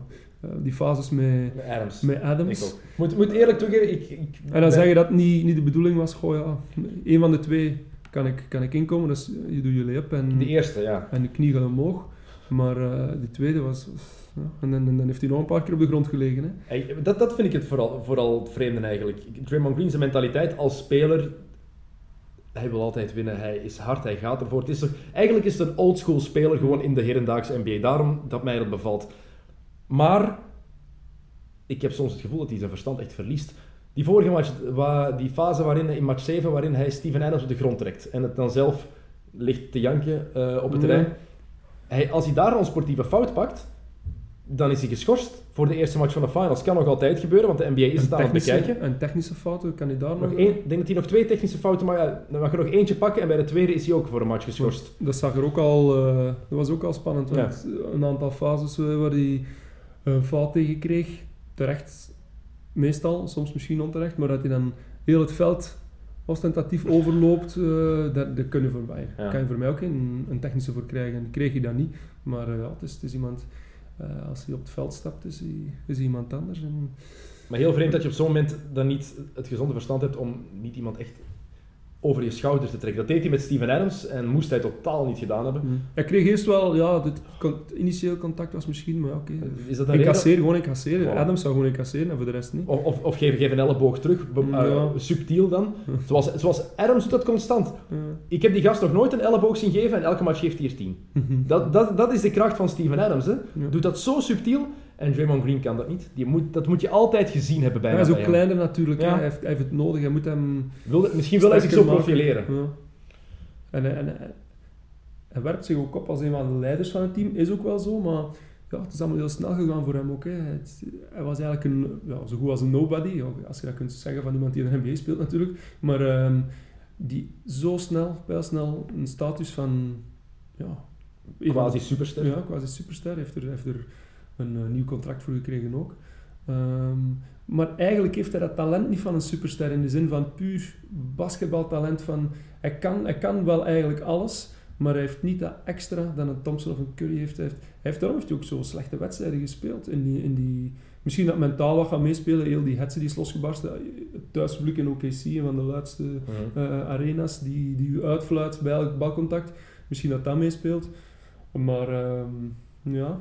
eh, die fases met, Met Adams. met Adams. Ik ook. Moet, moet eerlijk toegeven, ik... ik En dan zeg je dat het niet, niet de bedoeling was, goh ja, een van de twee kan ik, kan ik inkomen, dus je doet je lay-up en, De eerste, ja. en de knie gaat omhoog. Maar eh die tweede was, was- ja, en, dan- en dan heeft hij nog een paar keer op de grond gelegen. Hè. Hey, dat, dat vind ik het vooral, vooral het vreemde eigenlijk. Draymond Green zijn mentaliteit als speler... Hij wil altijd winnen, hij is hard, hij gaat ervoor. Het is toch, eigenlijk is het een oldschool speler gewoon in de hedendaagse NBA. Daarom dat mij dat bevalt. Maar ik heb soms het gevoel dat hij zijn verstand echt verliest. Die vorige match, die fase waarin, in match 7, waarin hij Steven Adams op de grond trekt en het dan zelf ligt te janken eh, op het terrein. Hij, als hij daar een sportieve fout pakt, dan is hij geschorst voor de eerste match van de finals. Kan nog altijd gebeuren, want de NBA is het aan het bekijken. en technische fouten, kan hij daar nog... Nog één, ik denk dat hij nog twee technische fouten maakt. Ja, dan mag je nog eentje pakken en bij de tweede is hij ook voor een match geschorst. Dat zag er ook al, eh, dat was ook al spannend. Want een aantal fases eh, waar hij een fout tegen kreeg, terecht meestal, soms misschien onterecht, maar dat hij dan heel het veld ostentatief overloopt, eh dat, dat kun je voor mij. Ja. kan je voor mij ook een, een technische voor krijgen. En kreeg hij dat niet. Maar ja, het is, het is iemand, eh, als hij op het veld stapt, is hij, is iemand anders. En, Maar heel vreemd dat je op zo'n moment dan niet het gezonde verstand hebt om niet iemand echt over je schouders te trekken. Dat deed hij met Steven Adams en moest hij totaal niet gedaan hebben. Hij kreeg eerst wel, ja, het initieel contact was misschien, maar oké. Is dat een reden? Incasseren, gewoon incasseren. Voilà. Adams zou gewoon incasseren en voor de rest niet. Of, of, of geef, geef een elleboog terug, be- eh, subtiel dan. Zoals, zoals Adams doet dat constant. Ik heb die gast nog nooit een elleboog zien geven en elke match geeft hij er tien. Dat, dat, dat is de kracht van Steven Adams. Hè. Ja. Doet dat zo subtiel en Draymond Green kan dat niet. Die moet, dat moet je altijd gezien hebben bij hij is ook hem. kleiner natuurlijk, Ja. hè. hij, heeft, hij heeft het nodig, hij moet hem Wil, misschien wil hij zich zo profileren. Ja. En, hij- en, hij- werpt zich ook op als een van de leiders van het team, is ook wel zo, maar ja, het is allemaal heel snel gegaan voor hem ook. Hè. Het- hij was eigenlijk een, ja, zo goed als een nobody, als je dat kunt zeggen van iemand die in de NBA speelt natuurlijk, maar ehm, die zo snel, pijlsnel een status van ja, Quasi superster. Ja, quasi superster. Heeft er, heeft er een eh, nieuw contract voor gekregen ook. Ehm, maar eigenlijk heeft hij dat talent niet van een superster in de zin van puur basketbaltalent. Van, hij, kan, hij kan wel eigenlijk alles, maar hij heeft niet dat extra dat een Thompson of een Curry heeft. Hij heeft, hij heeft daarom heeft hij ook zo slechte wedstrijden gespeeld. In die, in die, misschien dat mentaal wat gaat meespelen. Heel die hetze die is losgebarsten. Het thuispubliek in OKC, een van de luidste Mhm. eh, arena's die, die u uitfluit bij elk balcontact. Misschien dat dat meespeelt. Maar ehm, ja,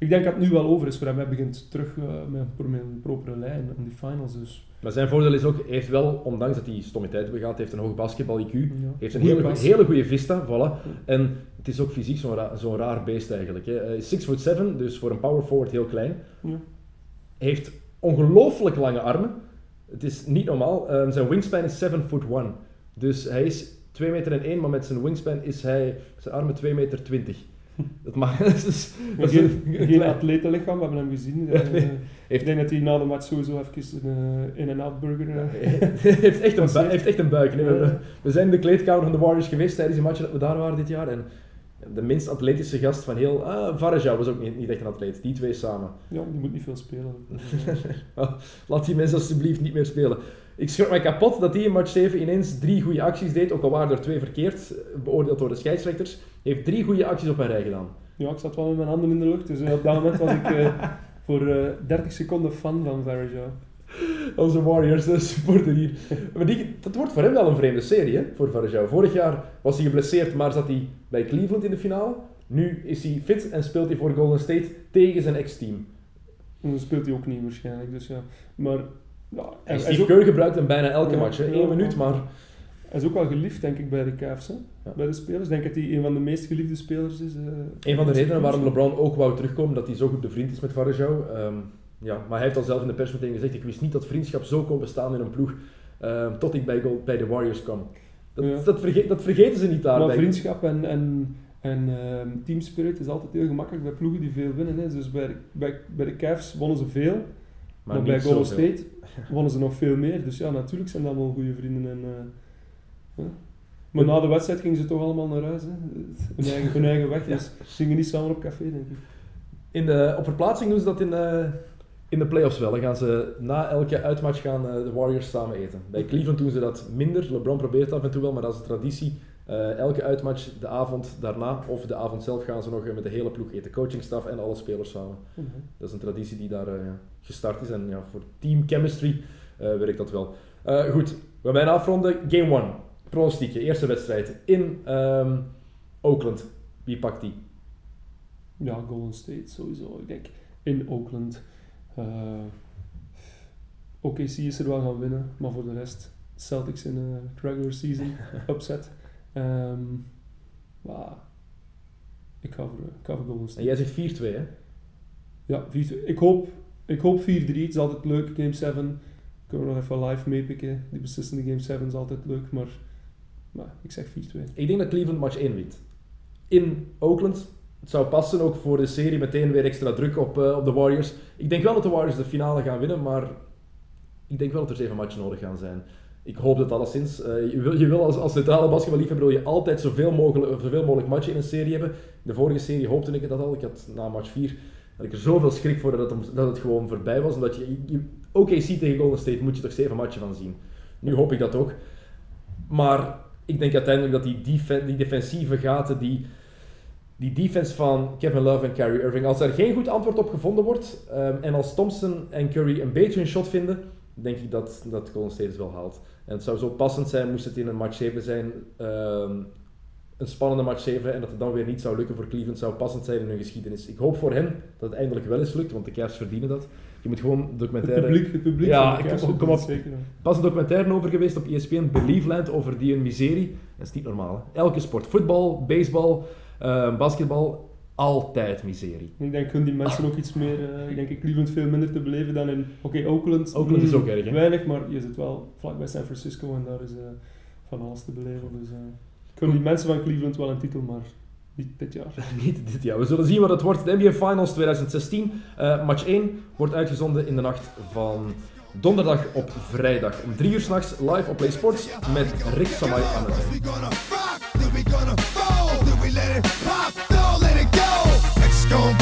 ik, denk dat het nu wel over is voor hem. Hij begint terug eh, met, een propere lijn aan die finals. Dus, Maar zijn voordeel is ook, hij heeft wel, ondanks dat hij stomme begaat, heeft een hoog basketbal-IQ. ja. heeft een hele, hele goede vista, voilà. En het is ook fysiek zo'n ra zo'n raar beest eigenlijk. Hè. Hij is 6 foot 7, dus voor een power forward heel klein. Ja. Heeft ongelooflijk lange armen. Het is niet normaal. Ehm, zijn wingspan is 7 foot 1. Dus hij is 2 meter en 1, maar met zijn wingspan is hij zijn armen 2 meter 20. Dat mag. dat is, dat is geen, een- geen atletenlichaam, we hebben hem gezien. Ja, Eh, nee. Ik denk dat hij na de match sowieso even een eh, in-en-out burger... eh, Hij heeft echt een, heeft echt een buik. Nee, we, Ja. we zijn in de kleedkamer van de Warriors geweest tijdens die match dat we daar waren dit jaar. En de minst atletische gast van heel... Ah, was ook niet, niet echt een atleet. Die twee samen. ja, die moet niet veel spelen. Laat die mensen alsjeblieft niet meer spelen. Ik schrok mij kapot dat hij in match 7 ineens drie goede acties deed. Ook al waren er twee verkeerd, beoordeeld door de scheidsrechters. Hij heeft drie goede acties op een rij gedaan. Ja, ik zat wel met mijn handen in de lucht, dus eh, op dat moment was ik eh, voor eh 30 seconden fan van Varejao. Onze Warriors, de supporter hier. Maar die, dat wordt voor hem wel een vreemde serie, hè, voor Varejao. Vorig jaar was hij geblesseerd, maar zat hij bij Cleveland in de finale. Nu is hij fit en speelt hij voor Golden State tegen zijn ex-team. En dan speelt hij ook niet waarschijnlijk, dus ja. Maar ja, En Steve Kerr gebruikt hem bijna elke match, hè. één minuut, maar... hij is ook wel geliefd, denk ik, bij de Cavs? Ja. bij de spelers. Ik denk dat hij een van de meest geliefde spelers is. eh, Een van de redenen waarom. LeBron ook wou terugkomen, dat hij zo goed bevriend is met Varejao. Ehm, ja, maar hij heeft al zelf in de pers meteen gezegd, ik wist niet dat vriendschap zo kon bestaan in een ploeg, ehm, tot ik bij, bij de Warriors kwam. Dat, Ja. dat, verge- dat vergeten ze niet daar. Maar vriendschap en, en, en ehm, teamspirit is altijd heel gemakkelijk bij ploegen die veel winnen. Hè. Dus bij, bij, bij de Cavs wonnen ze veel, maar, bij Golden. State wonnen ze nog veel meer. Dus ja, natuurlijk zijn dat allemaal goede vrienden. En, eh, Maar na de wedstrijd gingen ze toch allemaal naar huis. Hè. Hun, eigen, hun eigen weg. Dus ze gingen niet samen op café, denk ik. In de, op verplaatsing doen ze dat in, eh, in de playoffs wel. Dan gaan ze na elke uitmatch gaan eh, de Warriors samen eten. Bij Cleveland doen ze dat minder. LeBron probeert het af en toe wel, maar dat is een traditie. Eh, elke uitmatch, de avond daarna of de avond zelf gaan ze nog eh, met de hele ploeg eten. Coachingstaf en alle spelers samen. Dat is een traditie die daar eh, gestart is. En ja, voor team chemistry werkt dat wel. Goed, we bijna afronden. Game 1. Pronostiekje, eerste wedstrijd in ehm, Oakland. Wie pakt die? Ja, Golden State sowieso. Ik denk in Oakland. OKC is er wel gaan winnen, maar voor de rest Celtics in de regular season upset. Ehm maar ik ga voor, ik ga voor Golden En jij zegt 4-2, hè? Ja, 4-2. ik hoop, ik hoop 4-3. Het is altijd leuk, Game 7. Kunnen we nog even live meepikken. Die beslissende Game 7 is altijd leuk, maar, maar ik zeg 4-2. Ik denk dat Cleveland match 1 wint. In Oakland. Het zou passen ook voor de serie meteen weer extra druk op, eh, op de Warriors. Ik denk wel dat de Warriors de finale gaan winnen, maar ik denk wel dat er zeven matchen nodig gaan zijn. Ik hoop dat alleszins. Eh, je wil, je als, als centrale basketballiefhebber wil je altijd zoveel mogelijk, zoveel mogelijk matchen in een serie hebben. De vorige serie hoopte ik dat al. Ik had na match 4 had ik er zoveel schrik voor dat het, dat het gewoon voorbij was. Omdat je, je OKC tegen Golden State moet je toch zeven matchen van zien. Nu hoop ik dat ook. Maar ik denk uiteindelijk dat die, die defensieve gaten, die, die defense van Kevin Love en Kyrie Irving, als er geen goed antwoord op gevonden wordt ehm, en als Thompson en Curry een beetje een shot vinden, denk ik dat, dat Golden State het wel haalt. En het zou zo passend zijn, moest het in een match 7 zijn, ehm, een spannende match 7 en dat het dan weer niet zou lukken voor Cleveland, zou passend zijn in hun geschiedenis. Ik hoop voor hen dat het eindelijk wel eens lukt, want de Cavs verdienen dat. Je moet gewoon Het documentaire... publiek, het publiek Ja, ik- kom- kom het op. zeker. pas een documentaire over geweest op ESPN, Believeland, over die een miserie. Dat is niet normaal. Hè? Elke sport, voetbal, baseball, eh, basketbal, altijd miserie. Ik denk hun die mensen ook iets meer, eh, ik denk in Cleveland veel minder te beleven dan in, oké, Oakland. Oakland is mm, ook erg, hè? Weinig, maar je zit wel vlakbij San Francisco en daar is eh, van alles te beleven. Dus eh ik gun die mensen van Cleveland wel een titel, maar niet dit jaar. Niet dit jaar. We zullen zien wat het wordt. De NBA Finals 2016. Eh, match 1 wordt uitgezonden in de nacht van donderdag op vrijdag. Om 3 uur s'nachts live op Play Sports met Rick Samai aan het